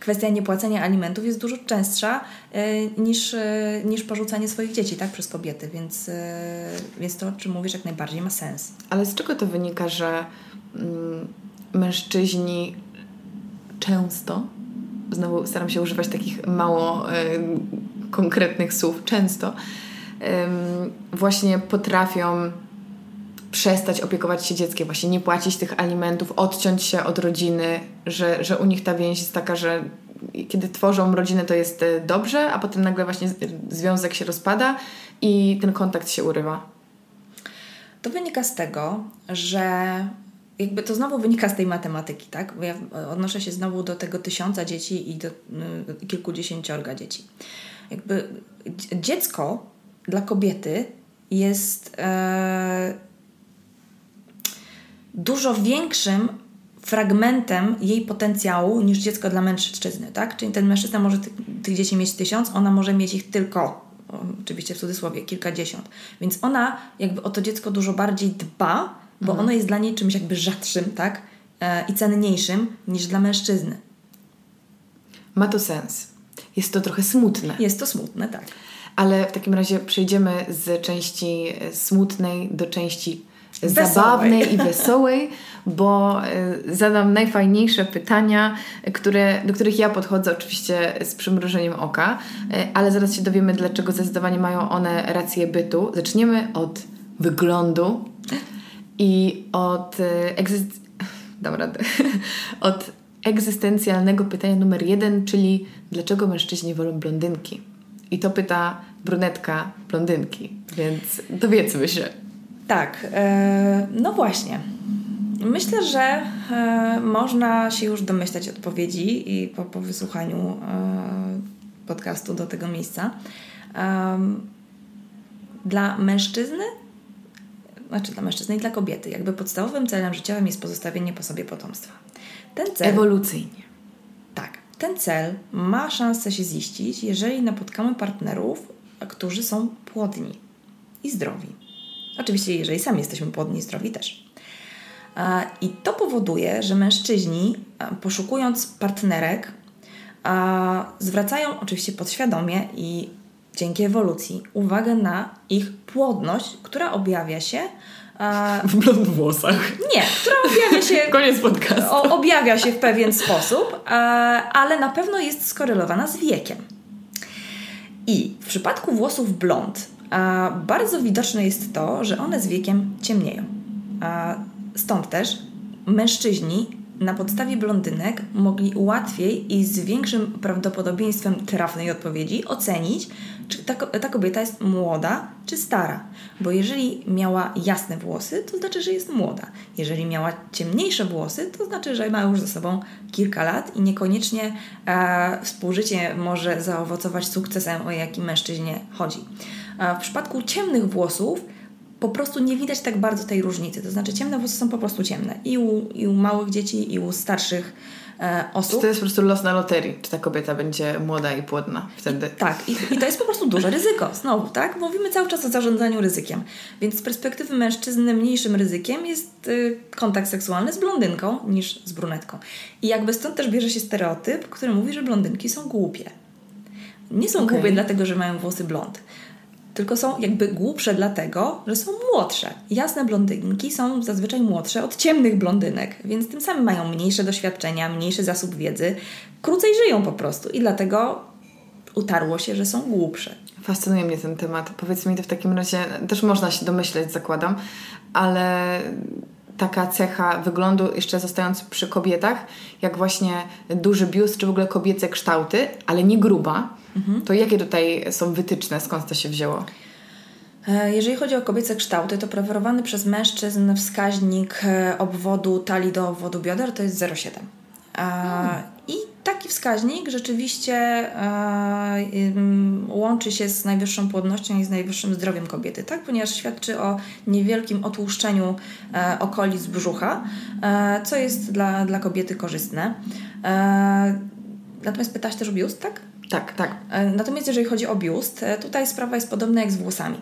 kwestia niepłacenia alimentów jest dużo częstsza e, niż, e, niż porzucanie swoich dzieci tak, przez kobiety, więc, e, więc to, o czym mówisz, jak najbardziej ma sens.
Ale z czego to wynika, że mm, mężczyźni często, znowu staram się używać takich mało konkretnych słów, często właśnie potrafią przestać opiekować się dzieckiem, właśnie nie płacić tych alimentów, odciąć się od rodziny, że, że u nich ta więź jest taka, że kiedy tworzą rodzinę to jest e, dobrze, a potem nagle właśnie związek się rozpada i ten kontakt się urywa.
To wynika z tego, że jakby to znowu wynika z tej matematyki, tak? Bo ja odnoszę się znowu do tego tysiąca dzieci i do y, kilkudziesięciorga dzieci. Jakby dziecko dla kobiety jest e, dużo większym fragmentem jej potencjału niż dziecko dla mężczyzny, tak? Czyli ten mężczyzna może tych, tych dzieci mieć tysiąc, ona może mieć ich tylko, oczywiście w cudzysłowie, kilkadziesiąt. Więc ona jakby o to dziecko dużo bardziej dba, bo mhm. ono jest dla niej czymś jakby rzadszym, tak? E, I cenniejszym niż dla mężczyzny.
Ma to sens. Jest to trochę smutne.
Jest to smutne, tak.
Ale w takim razie przejdziemy z części smutnej do części zabawnej i wesołej, bo e, zadam najfajniejsze pytania, które, do których ja podchodzę oczywiście z przymrużeniem oka, e, ale zaraz się dowiemy, dlaczego zdecydowanie mają one rację bytu. Zaczniemy od wyglądu i od e, egzyst... Od egzystencjalnego pytania numer jeden, czyli dlaczego mężczyźni wolą blondynki? I to pyta brunetka blondynki, więc dowiedzmy się.
Tak, e, no właśnie. Myślę, że e, można się już domyślać odpowiedzi i po, po wysłuchaniu e, podcastu do tego miejsca. Dla mężczyzny, znaczy dla mężczyzny i dla kobiety, jakby podstawowym celem życiowym jest pozostawienie po sobie potomstwa.
Ten cel. Ewolucyjnie.
Tak. Ten cel ma szansę się ziścić, jeżeli napotkamy partnerów, którzy są płodni i zdrowi. Oczywiście, jeżeli sami jesteśmy płodni i zdrowi też. I to powoduje, że mężczyźni, poszukując partnerek, zwracają oczywiście podświadomie i dzięki ewolucji uwagę na ich płodność, która objawia się
w blond włosach.
Nie, która objawia się.
Koniec podcastu.
O, objawia się w pewien sposób, ale na pewno jest skorelowana z wiekiem. I w przypadku włosów blond bardzo widoczne jest to, że one z wiekiem ciemnieją. Stąd też mężczyźni na podstawie blondynek mogli łatwiej i z większym prawdopodobieństwem trafnej odpowiedzi ocenić, czy ta, ta, kobieta jest młoda czy stara. Bo jeżeli miała jasne włosy, to znaczy, że jest młoda. Jeżeli miała ciemniejsze włosy, to znaczy, że ma już ze sobą kilka lat i niekoniecznie e, współżycie może zaowocować sukcesem, o jaki mężczyźnie chodzi. W przypadku ciemnych włosów po prostu nie widać tak bardzo tej różnicy. To znaczy ciemne włosy są po prostu ciemne. I u, i u małych dzieci, i u starszych e, osób.
Czy to jest po prostu los na loterii? Czy ta kobieta będzie młoda i płodna wtedy?
I, tak. I, I to jest po prostu duże ryzyko. Znowu, tak? Mówimy cały czas o zarządzaniu ryzykiem. Więc z perspektywy mężczyzny mniejszym ryzykiem jest y, kontakt seksualny z blondynką niż z brunetką. I jakby stąd też bierze się stereotyp, który mówi, że blondynki są głupie. Nie są okay. głupie dlatego, że mają włosy blond tylko są jakby głupsze dlatego, że są młodsze. Jasne blondynki są zazwyczaj młodsze od ciemnych blondynek, więc tym samym mają mniejsze doświadczenia, mniejszy zasób wiedzy, krócej żyją po prostu i dlatego utarło się, że są głupsze.
Fascynuje mnie ten temat. Powiedz mi to w takim razie, też można się domyśleć, zakładam, ale taka cecha wyglądu, jeszcze zostając przy kobietach, jak właśnie duży biust, czy w ogóle kobiece kształty, ale nie gruba, mhm. to jakie tutaj są wytyczne, skąd to się wzięło?
E, jeżeli chodzi o kobiece kształty, to preferowany przez mężczyzn wskaźnik e, obwodu talii do obwodu bioder to jest 0,7. Hmm. I taki wskaźnik rzeczywiście e, łączy się z najwyższą płodnością i z najwyższym zdrowiem kobiety, tak? ponieważ świadczy o niewielkim otłuszczeniu e, okolic brzucha, e, co jest dla, dla kobiety korzystne. Natomiast pytałaś też o biust, tak?
Tak, tak.
Natomiast jeżeli chodzi o biust, tutaj sprawa jest podobna jak z włosami.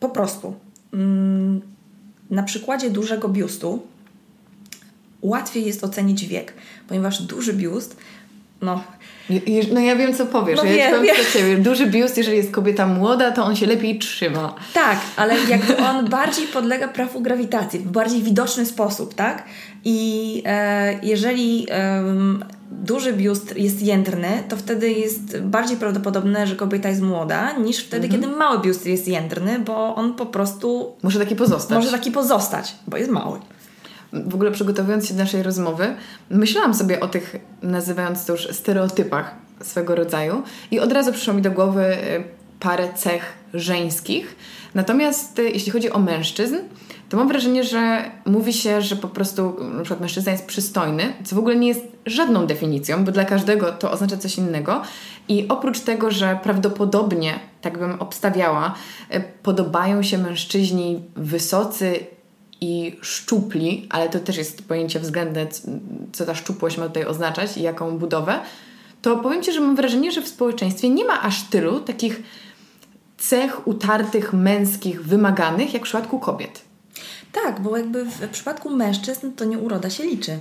po prostu. Mm, na przykładzie dużego biustu łatwiej jest ocenić wiek, ponieważ duży biust, no...
No ja wiem, co powiesz. No ja wiem, wiem. ciebie. Duży biust, jeżeli jest kobieta młoda, to on się lepiej trzyma.
Tak, ale jakby on bardziej podlega prawu grawitacji, w bardziej widoczny sposób, tak? I e, jeżeli e, duży biust jest jędrny, to wtedy jest bardziej prawdopodobne, że kobieta jest młoda, niż wtedy, mhm. kiedy mały biust jest jędrny, bo on po prostu...
Może taki pozostać.
Może taki pozostać, bo jest mały
w ogóle przygotowując się do naszej rozmowy, myślałam sobie o tych, nazywając to już stereotypach swego rodzaju i od razu przyszło mi do głowy y, parę cech żeńskich. Natomiast y, jeśli chodzi o mężczyzn, to mam wrażenie, że mówi się, że po prostu na przykład mężczyzna jest przystojny, co w ogóle nie jest żadną definicją, bo dla każdego to oznacza coś innego. I oprócz tego, że prawdopodobnie, tak bym obstawiała, y, podobają się mężczyźni wysocy i szczupli, ale to też jest pojęcie względne, co ta szczupłość ma tutaj oznaczać i jaką budowę, to powiem Ci, że mam wrażenie, że w społeczeństwie nie ma aż tylu takich cech utartych, męskich, wymaganych, jak w przypadku kobiet.
Tak, bo jakby w przypadku mężczyzn to nie uroda się liczy.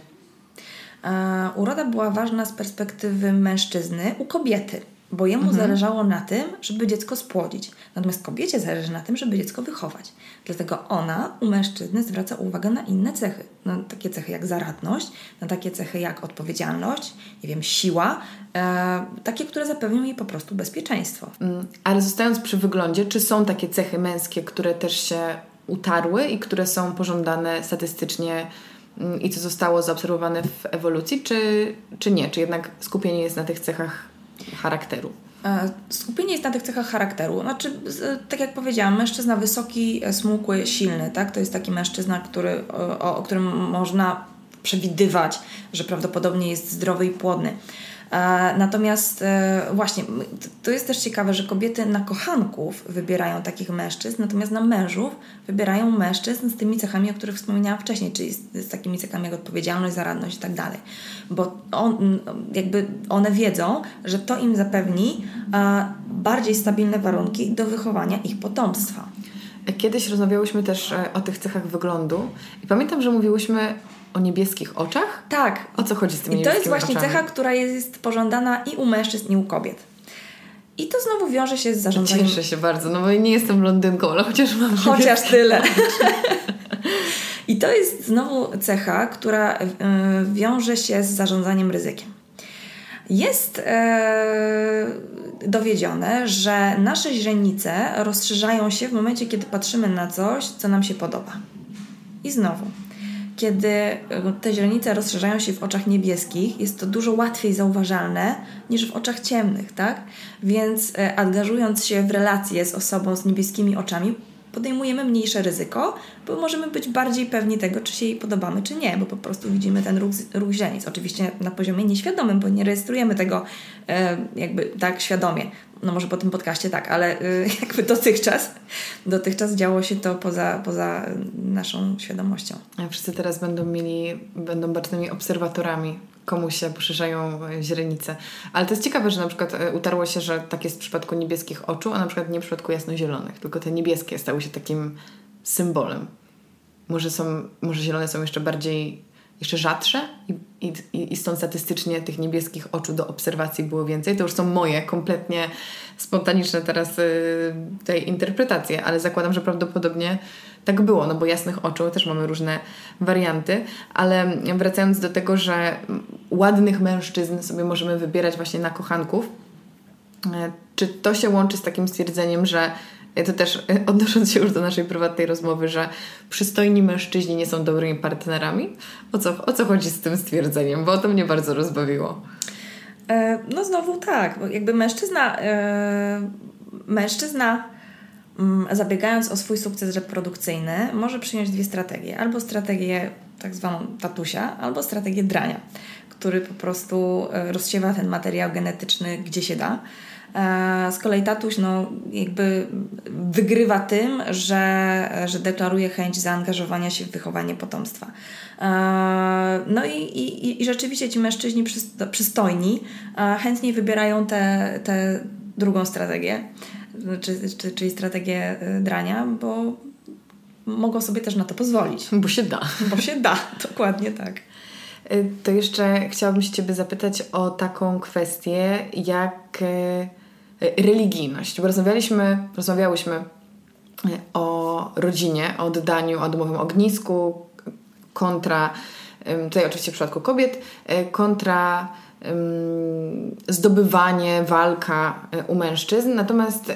uroda była ważna z perspektywy mężczyzny u kobiety bo jemu mhm. zależało na tym, żeby dziecko spłodzić. Natomiast kobiecie zależy na tym, żeby dziecko wychować. Dlatego ona u mężczyzny zwraca uwagę na inne cechy. Na takie cechy jak zaradność, na takie cechy jak odpowiedzialność, nie wiem, siła, e, takie, które zapewnią jej po prostu bezpieczeństwo.
Mm, ale zostając przy wyglądzie, czy są takie cechy męskie, które też się utarły i które są pożądane statystycznie mm, i co zostało zaobserwowane w ewolucji, czy, czy nie? Czy jednak skupienie jest na tych cechach charakteru?
E, skupienie jest na tych cechach charakteru. Znaczy, tak jak powiedziałam, mężczyzna wysoki, e, smukły, silny, tak? To jest taki mężczyzna, który, o, o którym można przewidywać, że prawdopodobnie jest zdrowy i płodny. E, natomiast e, właśnie, to jest też ciekawe, że kobiety na kochanków wybierają takich mężczyzn, natomiast na mężów wybierają mężczyzn z tymi cechami, o których wspomniałam wcześniej, czyli z, z takimi cechami jak odpowiedzialność, zaradność i tak dalej. Bo on, jakby one wiedzą, że to im zapewni bardziej stabilne warunki do wychowania ich potomstwa.
Kiedyś rozmawiałyśmy też e, o tych cechach wyglądu i pamiętam, że mówiłyśmy o niebieskich oczach?
Tak.
O co chodzi z tymi
I to jest właśnie oczami? cecha, która jest pożądana i u mężczyzn, i u kobiet. I to znowu wiąże się z zarządzaniem.
Cieszę się bardzo, no bo nie jestem blondynką, ale chociaż mam.
Chociaż tyle. I to jest znowu cecha, która y, wiąże się z zarządzaniem ryzykiem. Jest e, dowiedzione, że nasze źrenice rozszerzają się w momencie, kiedy patrzymy na coś, co nam się podoba. I znowu, kiedy e, te źrenice rozszerzają się w oczach niebieskich, jest to dużo łatwiej zauważalne niż w oczach ciemnych, tak? Więc e, angażując się w relacje z osobą z niebieskimi oczami, podejmujemy mniejsze ryzyko, bo możemy być bardziej pewni tego, czy się jej podobamy, czy nie, bo po prostu widzimy ten ruch, ruch źrenic. Oczywiście na poziomie nieświadomym, bo nie rejestrujemy tego e, jakby tak świadomie. No może po tym podcaście tak, ale e, jakby dotychczas, dotychczas działo się to poza, poza naszą świadomością.
A wszyscy teraz będą mieli, będą bacznymi obserwatorami komu się poszerzają źrenice. Ale to jest ciekawe, że na przykład e, utarło się, że tak jest w przypadku niebieskich oczu, a na przykład nie w przypadku jasnozielonych, tylko te niebieskie stały się takim symbolem. Może, są, może zielone są jeszcze bardziej, jeszcze rzadsze i, i, i stąd statystycznie tych niebieskich oczu do obserwacji było więcej. To już są moje kompletnie spontaniczne teraz y, tej interpretacje, ale zakładam, że prawdopodobnie tak było, no bo jasnych oczu też mamy różne warianty, ale wracając do tego, że ładnych mężczyzn sobie możemy wybierać właśnie na kochanków, e, czy to się łączy z takim stwierdzeniem, że to też e, odnosząc się już do naszej prywatnej rozmowy, że przystojni mężczyźni nie są dobrymi partnerami? O co, o co chodzi z tym stwierdzeniem? Bo to mnie bardzo rozbawiło.
no znowu tak, jakby mężczyzna, mężczyzna Mm, zabiegając o swój sukces reprodukcyjny, może przyjąć dwie strategie. Albo strategię tak zwaną tatusia, albo strategię drania, który po prostu e, rozsiewa ten materiał genetyczny gdzie się da. E, z kolei tatuś no, jakby wygrywa tym, że, że deklaruje chęć zaangażowania się w wychowanie potomstwa. E, no i, i, i rzeczywiście ci mężczyźni przystojni chętniej wybierają tę te, te drugą strategię czy, czy, czyli strategię drania, bo mogą sobie też na to pozwolić.
Bo się da.
Bo się da, dokładnie tak.
To jeszcze chciałabym się Ciebie zapytać o taką kwestię jak religijność. Bo rozmawialiśmy, rozmawiałyśmy o rodzinie, o oddaniu, o domowym ognisku kontra, tutaj oczywiście w przypadku kobiet, kontra zdobywanie, walka u mężczyzn. Natomiast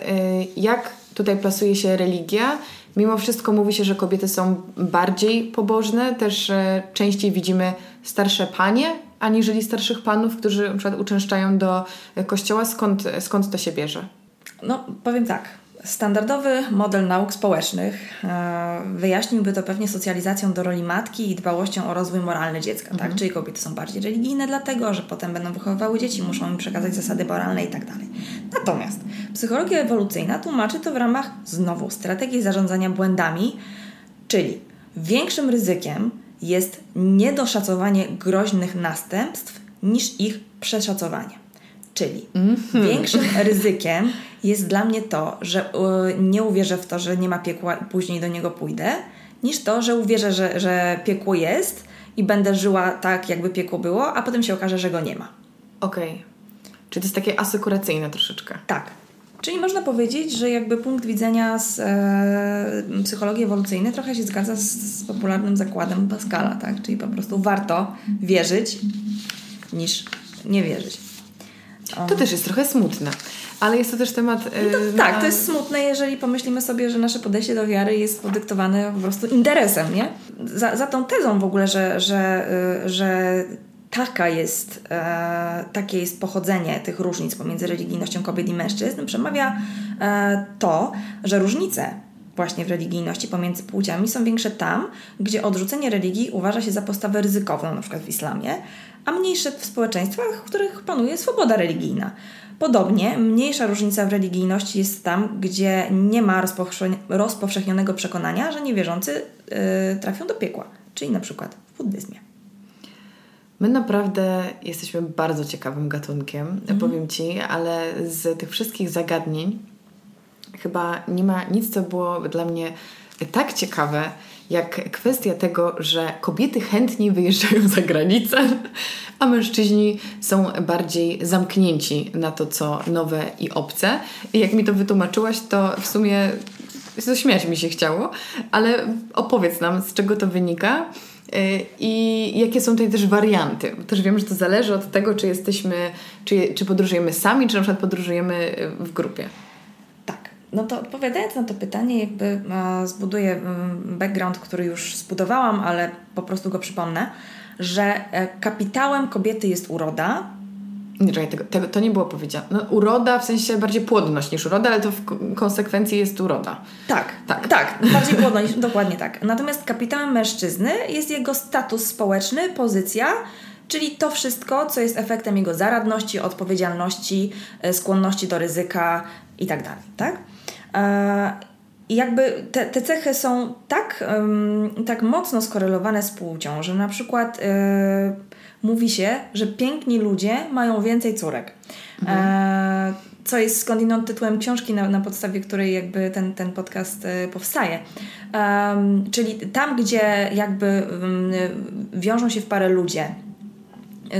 jak tutaj plasuje się religia? Mimo wszystko mówi się, że kobiety są bardziej pobożne, też częściej widzimy starsze panie, aniżeli starszych panów, którzy na przykład uczęszczają do kościoła. Skąd, skąd to się bierze?
No, powiem tak. Standardowy model nauk społecznych e, wyjaśniłby to pewnie socjalizacją do roli matki i dbałością o rozwój moralny dziecka, tak? mhm. tak? Czyli kobiety są bardziej religijne dlatego, że potem będą wychowywały dzieci, muszą im przekazać zasady moralne i tak dalej. Natomiast psychologia ewolucyjna tłumaczy to w ramach znowu strategii zarządzania błędami, czyli większym ryzykiem jest niedoszacowanie groźnych następstw niż ich przeszacowanie. Czyli mm -hmm. większym ryzykiem jest dla mnie to, że y, nie uwierzę w to, że nie ma piekła później do niego pójdę, niż to, że uwierzę, że, że piekło jest i będę żyła tak, jakby piekło było, a potem się okaże, że go nie ma.
Okej. Okay. Czyli to jest takie asykuracyjne troszeczkę.
Tak. Czyli można powiedzieć, że jakby punkt widzenia z e, psychologii ewolucyjnej trochę się zgadza z, z popularnym zakładem Pascala, tak? Czyli po prostu warto wierzyć niż nie wierzyć.
To też jest trochę smutne. Ale jest to też temat.
No to, tak, to jest smutne, jeżeli pomyślimy sobie, że nasze podejście do wiary jest podyktowane po prostu interesem, nie? Za, za tą tezą w ogóle, że, że, y, że taka jest, e, takie jest pochodzenie tych różnic pomiędzy religijnością kobiet i mężczyzn, przemawia e, to, że różnice właśnie w religijności pomiędzy płciami są większe tam, gdzie odrzucenie religii uważa się za postawę ryzykowną, przykład w islamie, a mniejsze w społeczeństwach, w których panuje swoboda religijna. Podobnie mniejsza różnica w religijności jest tam, gdzie nie ma rozpowszechnionego przekonania, że niewierzący yy, trafią do piekła, czyli na przykład w buddyzmie.
My naprawdę jesteśmy bardzo ciekawym gatunkiem, mm. powiem Ci, ale z tych wszystkich zagadnień chyba nie ma nic, co było dla mnie tak ciekawe, jak kwestia tego, że kobiety chętniej wyjeżdżają za granicę, a mężczyźni są bardziej zamknięci na to, co nowe i obce. I jak mi to wytłumaczyłaś, to w sumie śmiać mi się chciało, ale opowiedz nam, z czego to wynika i jakie są tutaj też warianty. Też wiem, że to zależy od tego, czy jesteśmy, czy, czy podróżujemy sami, czy na przykład podróżujemy w grupie.
Tak. No to odpowiadając na to pytanie, jakby e, zbuduję mm, background, który już zbudowałam, ale po prostu go przypomnę, że e, kapitałem kobiety jest uroda,
nie, czekaj, tego, tego, to nie było powiedziane. No, uroda w sensie bardziej płodność niż uroda, ale to w konsekwencji jest uroda.
Tak, tak, tak bardziej płodność, dokładnie tak. Natomiast kapitałem mężczyzny jest jego status społeczny, pozycja, czyli to wszystko, co jest efektem jego zaradności, odpowiedzialności, e, skłonności do ryzyka i tak dalej, tak? E, I jakby te, te cechy są tak, tak mocno skorelowane z płcią, że na przykład yy, mówi się, że piękni ludzie mają więcej córek. Mhm. E, co jest skądinąd tytułem książki, na, na podstawie której jakby ten, ten podcast e, powstaje. Um, czyli tam, gdzie jakby um, wiążą się w parę ludzie,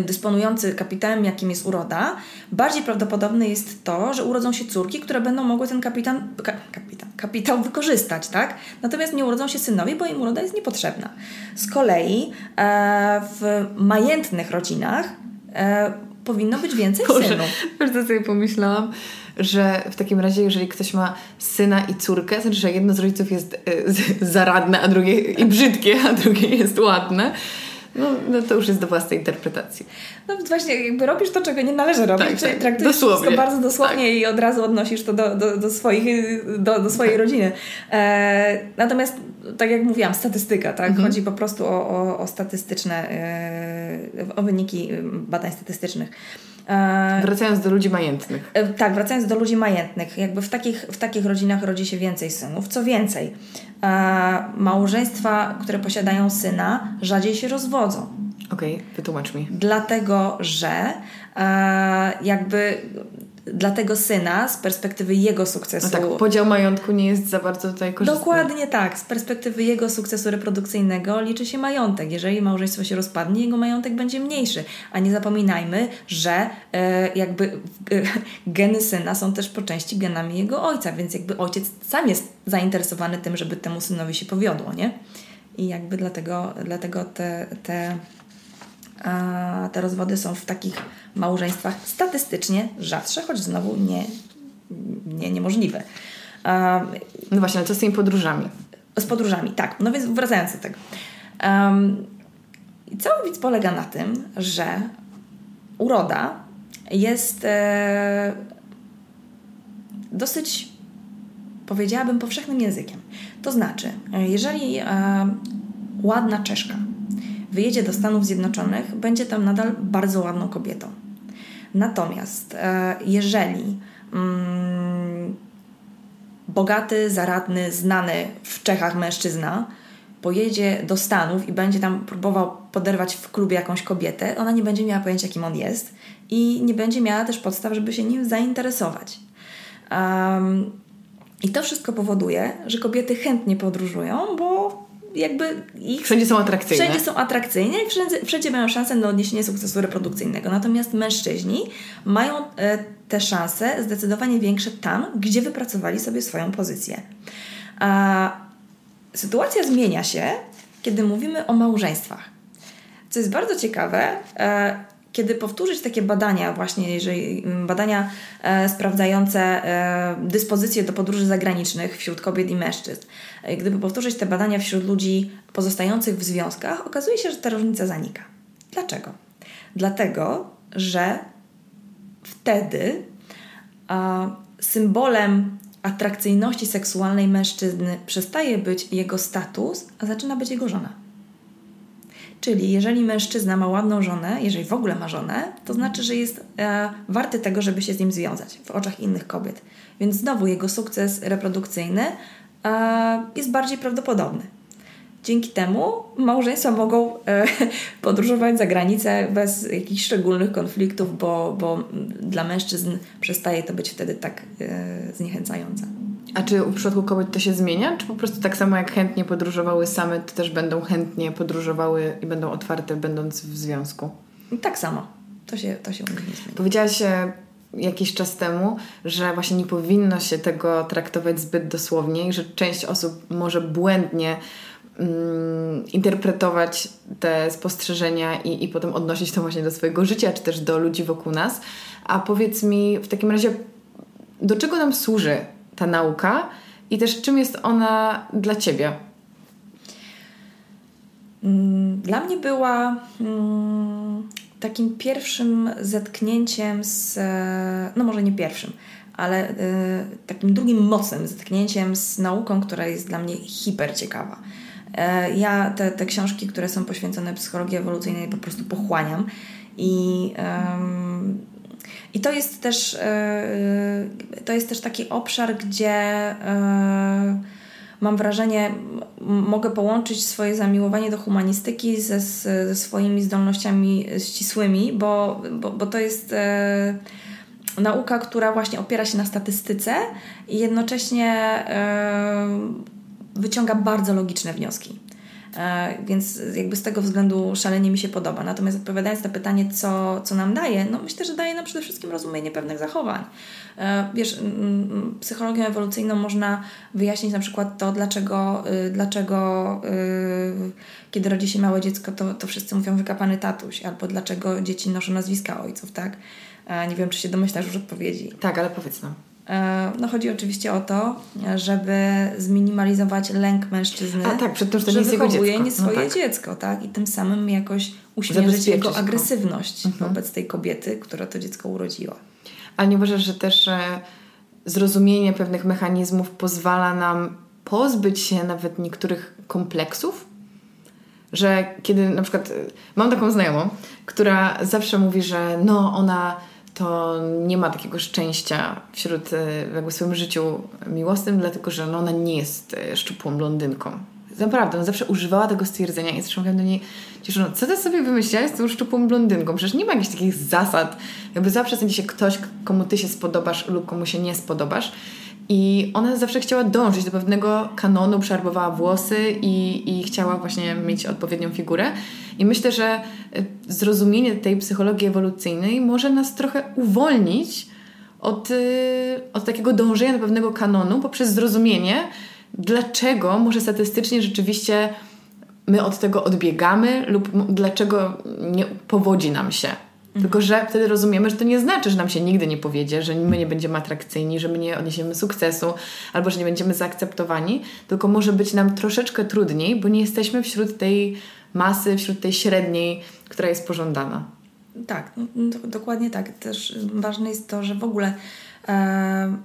dysponujący kapitałem, jakim jest uroda, bardziej prawdopodobne jest to, że urodzą się córki, które będą mogły ten kapitan, ka, kapitan, kapitał wykorzystać, tak? Natomiast nie urodzą się synowie, bo im uroda jest niepotrzebna. Z kolei e, w majętnych rodzinach e, powinno być więcej Boże, synów.
Co sobie pomyślałam? Że w takim razie, jeżeli ktoś ma syna i córkę, znaczy, że jedno z rodziców jest e, zaradne, a drugie i brzydkie, a drugie jest ładne, no, no to już jest do własnej interpretacji.
No właśnie, jakby robisz to, czego nie należy robić, tak, czyli tak. traktujesz dosłownie. wszystko bardzo dosłownie tak. i od razu odnosisz to do, do, do, swoich, do, do swojej rodziny. E, natomiast, tak jak mówiłam, statystyka, tak? Mhm. Chodzi po prostu o, o, o statystyczne, e, o wyniki badań statystycznych.
E, wracając do ludzi majętnych.
E, tak, wracając do ludzi majętnych. Jakby w takich, w takich rodzinach rodzi się więcej synów. Co więcej, e, małżeństwa, które posiadają syna, rzadziej się rozwodzą.
Okej, okay, wytłumacz mi.
Dlatego, że jakby dla tego syna z perspektywy jego sukcesu.
No tak, podział majątku nie jest za bardzo tutaj korzystny.
Dokładnie tak. Z perspektywy jego sukcesu reprodukcyjnego liczy się majątek. Jeżeli małżeństwo się rozpadnie, jego majątek będzie mniejszy. A nie zapominajmy, że e, jakby e, geny syna są też po części genami jego ojca, więc jakby ojciec sam jest zainteresowany tym, żeby temu synowi się powiodło, nie? I jakby dlatego, dlatego te, te te rozwody są w takich małżeństwach statystycznie rzadsze, choć znowu nie, nie niemożliwe.
no właśnie, ale co z tymi podróżami?
Z podróżami, tak. No więc wracając do tego. Um, cały widz polega na tym, że uroda jest e, dosyć, powiedziałabym, powszechnym językiem. To znaczy, jeżeli e, ładna Czeszka wyjedzie do Stanów Zjednoczonych, będzie tam nadal bardzo ładną kobietą. Natomiast e, jeżeli mm, bogaty, zaradny, znany w Czechach mężczyzna pojedzie do Stanów i będzie tam próbował poderwać w klubie jakąś kobietę, ona nie będzie miała pojęcia, kim on jest i nie będzie miała też podstaw, żeby się nim zainteresować. Um, I to wszystko powoduje, że kobiety chętnie podróżują, bo jakby ich...
Wszędzie są atrakcyjne.
Wszędzie są atrakcyjne i wszędzie, wszędzie mają szansę na odniesienie sukcesu reprodukcyjnego. Natomiast mężczyźni mają e, te szanse zdecydowanie większe tam, gdzie wypracowali sobie swoją pozycję. A sytuacja zmienia się, kiedy mówimy o małżeństwach. Co jest bardzo ciekawe, e, kiedy powtórzyć takie badania, właśnie jeżeli mm, badania e, sprawdzające e, do podróży zagranicznych wśród kobiet i mężczyzn, e, gdyby powtórzyć te badania wśród ludzi pozostających w związkach, okazuje się, że ta różnica zanika. Dlaczego? Dlatego, że wtedy symbolem atrakcyjności seksualnej mężczyzny przestaje być jego status, a zaczyna być jego żona. Czyli jeżeli mężczyzna ma ładną żonę, jeżeli w ogóle ma żonę, to znaczy, że jest e, warty tego, żeby się z nim związać w oczach innych kobiet. Więc znowu jego sukces reprodukcyjny e, jest bardziej prawdopodobny. Dzięki temu małżeństwa mogą e, podróżować za granicę bez jakichś szczególnych konfliktów, bo, bo dla mężczyzn przestaje to być wtedy tak e, zniechęcające.
A czy w przypadku kobiet to się zmienia? Czy po prostu tak samo jak chętnie podróżowały same, to też będą chętnie podróżowały i będą otwarte, będąc w związku?
Tak samo. To się, to się u mnie nie zmienia.
Powiedziałaś jakiś czas temu, że właśnie nie powinno się tego traktować zbyt dosłownie i że część osób może błędnie mm, interpretować te spostrzeżenia i, i potem odnosić to właśnie do swojego życia, czy też do ludzi wokół nas. A powiedz mi w takim razie, do czego nam służy ta nauka i też czym jest ona dla Ciebie?
Mm, dla mnie była mm, takim pierwszym zetknięciem z, no może nie pierwszym, ale y, takim drugim mocnym zetknięciem z nauką, która jest dla mnie hiper ciekawa. E, ja te, te książki, które są poświęcone psychologii ewolucyjnej, po prostu pochłaniam i. I to jest też, e, to jest też taki obszar, gdzie e, mam wrażenie, mogę połączyć swoje zamiłowanie do humanistyki ze, ze swoimi zdolnościami ścisłymi, bo, bo, bo to jest e, nauka, która właśnie opiera się na statystyce i jednocześnie wyciąga bardzo logiczne wnioski. E, więc jakby z tego względu szalenie mi się podoba. Natomiast odpowiadając na pytanie, co, co nam daje, no myślę, że daje nam przede wszystkim rozumienie pewnych zachowań. E, wiesz, psychologią ewolucyjną można wyjaśnić na przykład to, dlaczego, y, dlaczego y, kiedy rodzi się małe dziecko, to, to wszyscy mówią wykapany tatuś, albo dlaczego dzieci noszą nazwiska ojców, tak? E, nie wiem, czy się domyślasz już odpowiedzi.
Tak, ale powiedz nam.
E, no chodzi oczywiście o to, żeby zminimalizować lęk mężczyzny,
A tak, przed tym, że to
nie
jest jego dziecko.
nie swoje
no tak.
dziecko, tak? I tym samym jakoś uśmierzyć jego agresywność mhm. wobec tej kobiety, która to dziecko urodziła.
Ale nie uważasz, że też e, zrozumienie pewnych mechanizmów pozwala nam pozbyć się nawet niektórych kompleksów? Że kiedy na przykład e, mam taką znajomą, która zawsze mówi, że no ona to nie ma takiego szczęścia wśród, e, w swoim życiu miłosnym, dlatego że no, ona nie jest e, szczupłą blondynką. Naprawdę, ona zawsze używała tego stwierdzenia i zresztą mówiłam do niej, no co ty sobie wymyśliłaś z tą szczupłą blondynką? Przecież nie ma jakichś takich zasad. Jakby zawsze znajdzie się ktoś, komu ty się spodobasz lub komu się nie spodobasz. I ona zawsze chciała dążyć do pewnego kanonu, przarbowała włosy i, i chciała właśnie mieć odpowiednią figurę. I myślę, że e, zrozumienie tej psychologii ewolucyjnej może nas trochę uwolnić od, e, od takiego dążenia do pewnego kanonu poprzez zrozumienie, dlaczego może statystycznie rzeczywiście my od tego odbiegamy lub dlaczego nie powodzi nam się. Tylko, że wtedy rozumiemy, że to nie znaczy, że nam się nigdy nie powiedzie, że my nie będziemy atrakcyjni, że my nie odniesiemy sukcesu albo że nie będziemy zaakceptowani, tylko może być nam troszeczkę trudniej, bo nie jesteśmy wśród tej masy, wśród tej średniej, która jest pożądana.
Tak, no, dokładnie tak. Też ważne jest to, że w ogóle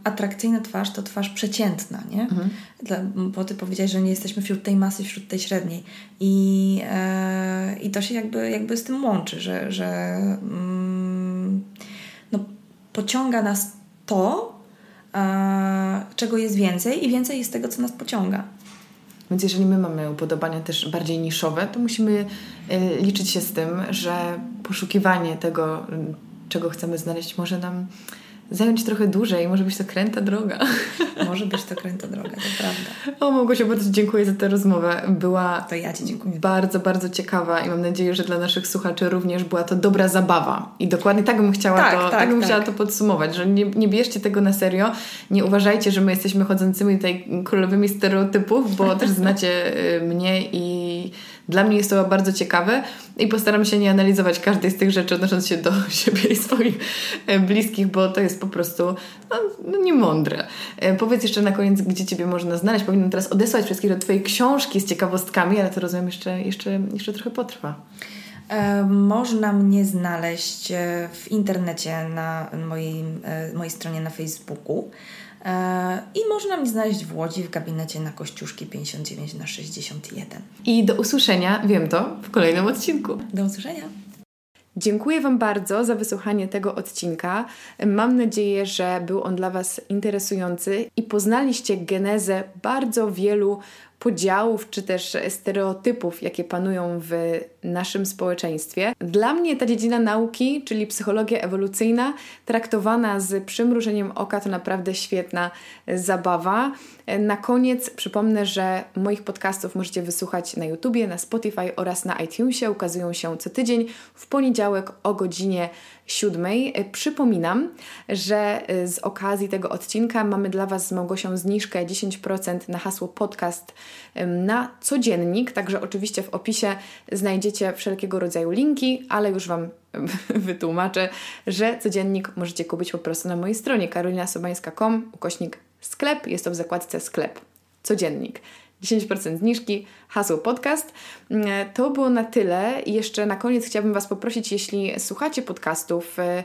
atrakcyjna twarz to twarz przeciętna, nie? Mhm. Dla, bo ty powiedziałeś, że nie jesteśmy wśród tej masy, wśród tej średniej. I, e, i to się jakby, jakby z tym łączy, że, że mm, no, pociąga nas to, e, czego jest więcej i więcej jest tego, co nas pociąga.
Więc jeżeli my mamy upodobania też bardziej niszowe, to musimy e, liczyć się z tym, że poszukiwanie tego, czego chcemy znaleźć, może nam zająć trochę dłużej. Może być to kręta droga.
Może być to kręta droga, to prawda.
O Małgosiu, bardzo dziękuję za tę rozmowę. Była
to ja Ci dziękuję.
bardzo, bardzo ciekawa i mam nadzieję, że dla naszych słuchaczy również była to dobra zabawa. I dokładnie tak bym chciała, tak, to, tak, tak bym tak. chciała to podsumować, że nie, nie bierzcie tego na serio. Nie uważajcie, że my jesteśmy chodzącymi tutaj królowymi stereotypów, bo też znacie y, mnie i dla mnie jest to bardzo ciekawe i postaram się nie analizować każdej z tych rzeczy odnosząc się do siebie i swoich e, bliskich, bo to jest po prostu no, no niemądre. E, powiedz jeszcze na koniec, gdzie Ciebie można znaleźć. Powinnam teraz odesłać wszystkich do Twojej książki z ciekawostkami, ale to rozumiem jeszcze, jeszcze, jeszcze trochę potrwa.
E, można mnie znaleźć w internecie na mojej, mojej stronie na Facebooku. E, I można mi znaleźć w Łodzi w gabinecie na Kościuszki 59 na 61.
I do usłyszenia, wiem to, w kolejnym odcinku.
Do usłyszenia.
Dziękuję Wam bardzo za wysłuchanie tego odcinka. Mam nadzieję, że był on dla Was interesujący i poznaliście genezę bardzo wielu podziałów czy też stereotypów, jakie panują w naszym społeczeństwie. Dla mnie ta dziedzina nauki, czyli psychologia ewolucyjna, traktowana z przymrużeniem oka, to naprawdę świetna zabawa. Na koniec przypomnę, że moich podcastów możecie wysłuchać na YouTubie, na Spotify oraz na iTunesie. Ukazują się co tydzień w poniedziałek o godzinie 7. Przypominam, że z okazji tego odcinka mamy dla Was z Małgosią zniżkę 10% na hasło podcast na codziennik, także oczywiście w opisie znajdziecie wszelkiego rodzaju linki, ale już Wam wytłumaczę, że codziennik możecie kupić po prostu na mojej stronie karolinasobańska.com ukośnik sklep, jest to w zakładce sklep, codziennik. 10% zniżki, hasło podcast. Mm, to było na tyle. Jeszcze na koniec chciałabym Was poprosić, jeśli słuchacie podcastów y,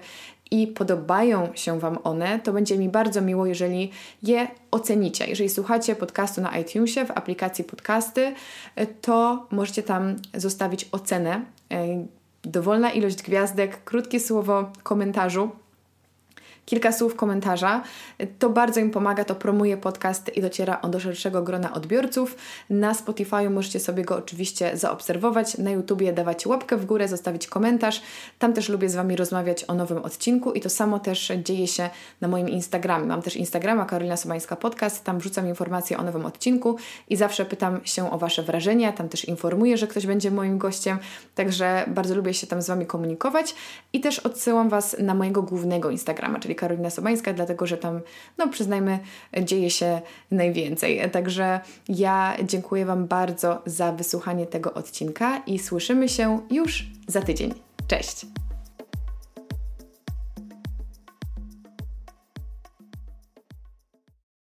i podobają się Wam one, to będzie mi bardzo miło, jeżeli je ocenicie. Jeżeli słuchacie podcastu na iTunesie w aplikacji podcasty, y, to możecie tam zostawić ocenę. Dowolna ilość gwiazdek, krótkie słowo komentarzu kilka słów komentarza. To bardzo im pomaga, to promuje podcast i dociera on do szerszego grona odbiorców. Na Spotify możecie sobie go oczywiście zaobserwować, na YouTubie dawać łapkę w górę, zostawić komentarz. Tam też lubię z Wami rozmawiać o nowym odcinku i to samo też dzieje się na moim Instagramie. Mam też Instagrama Karolina Sobańska Podcast, tam wrzucam informacje o nowym odcinku i zawsze pytam się o Wasze wrażenia, tam też informuję, że ktoś będzie moim gościem, także bardzo lubię się tam z Wami komunikować i też odsyłam Was na mojego głównego Instagrama, czyli Karolina Sobańska, dlatego że tam, no przyznajmy, dzieje się najwięcej. Także ja dziękuję Wam bardzo za wysłuchanie tego odcinka i słyszymy się już za tydzień. Cześć!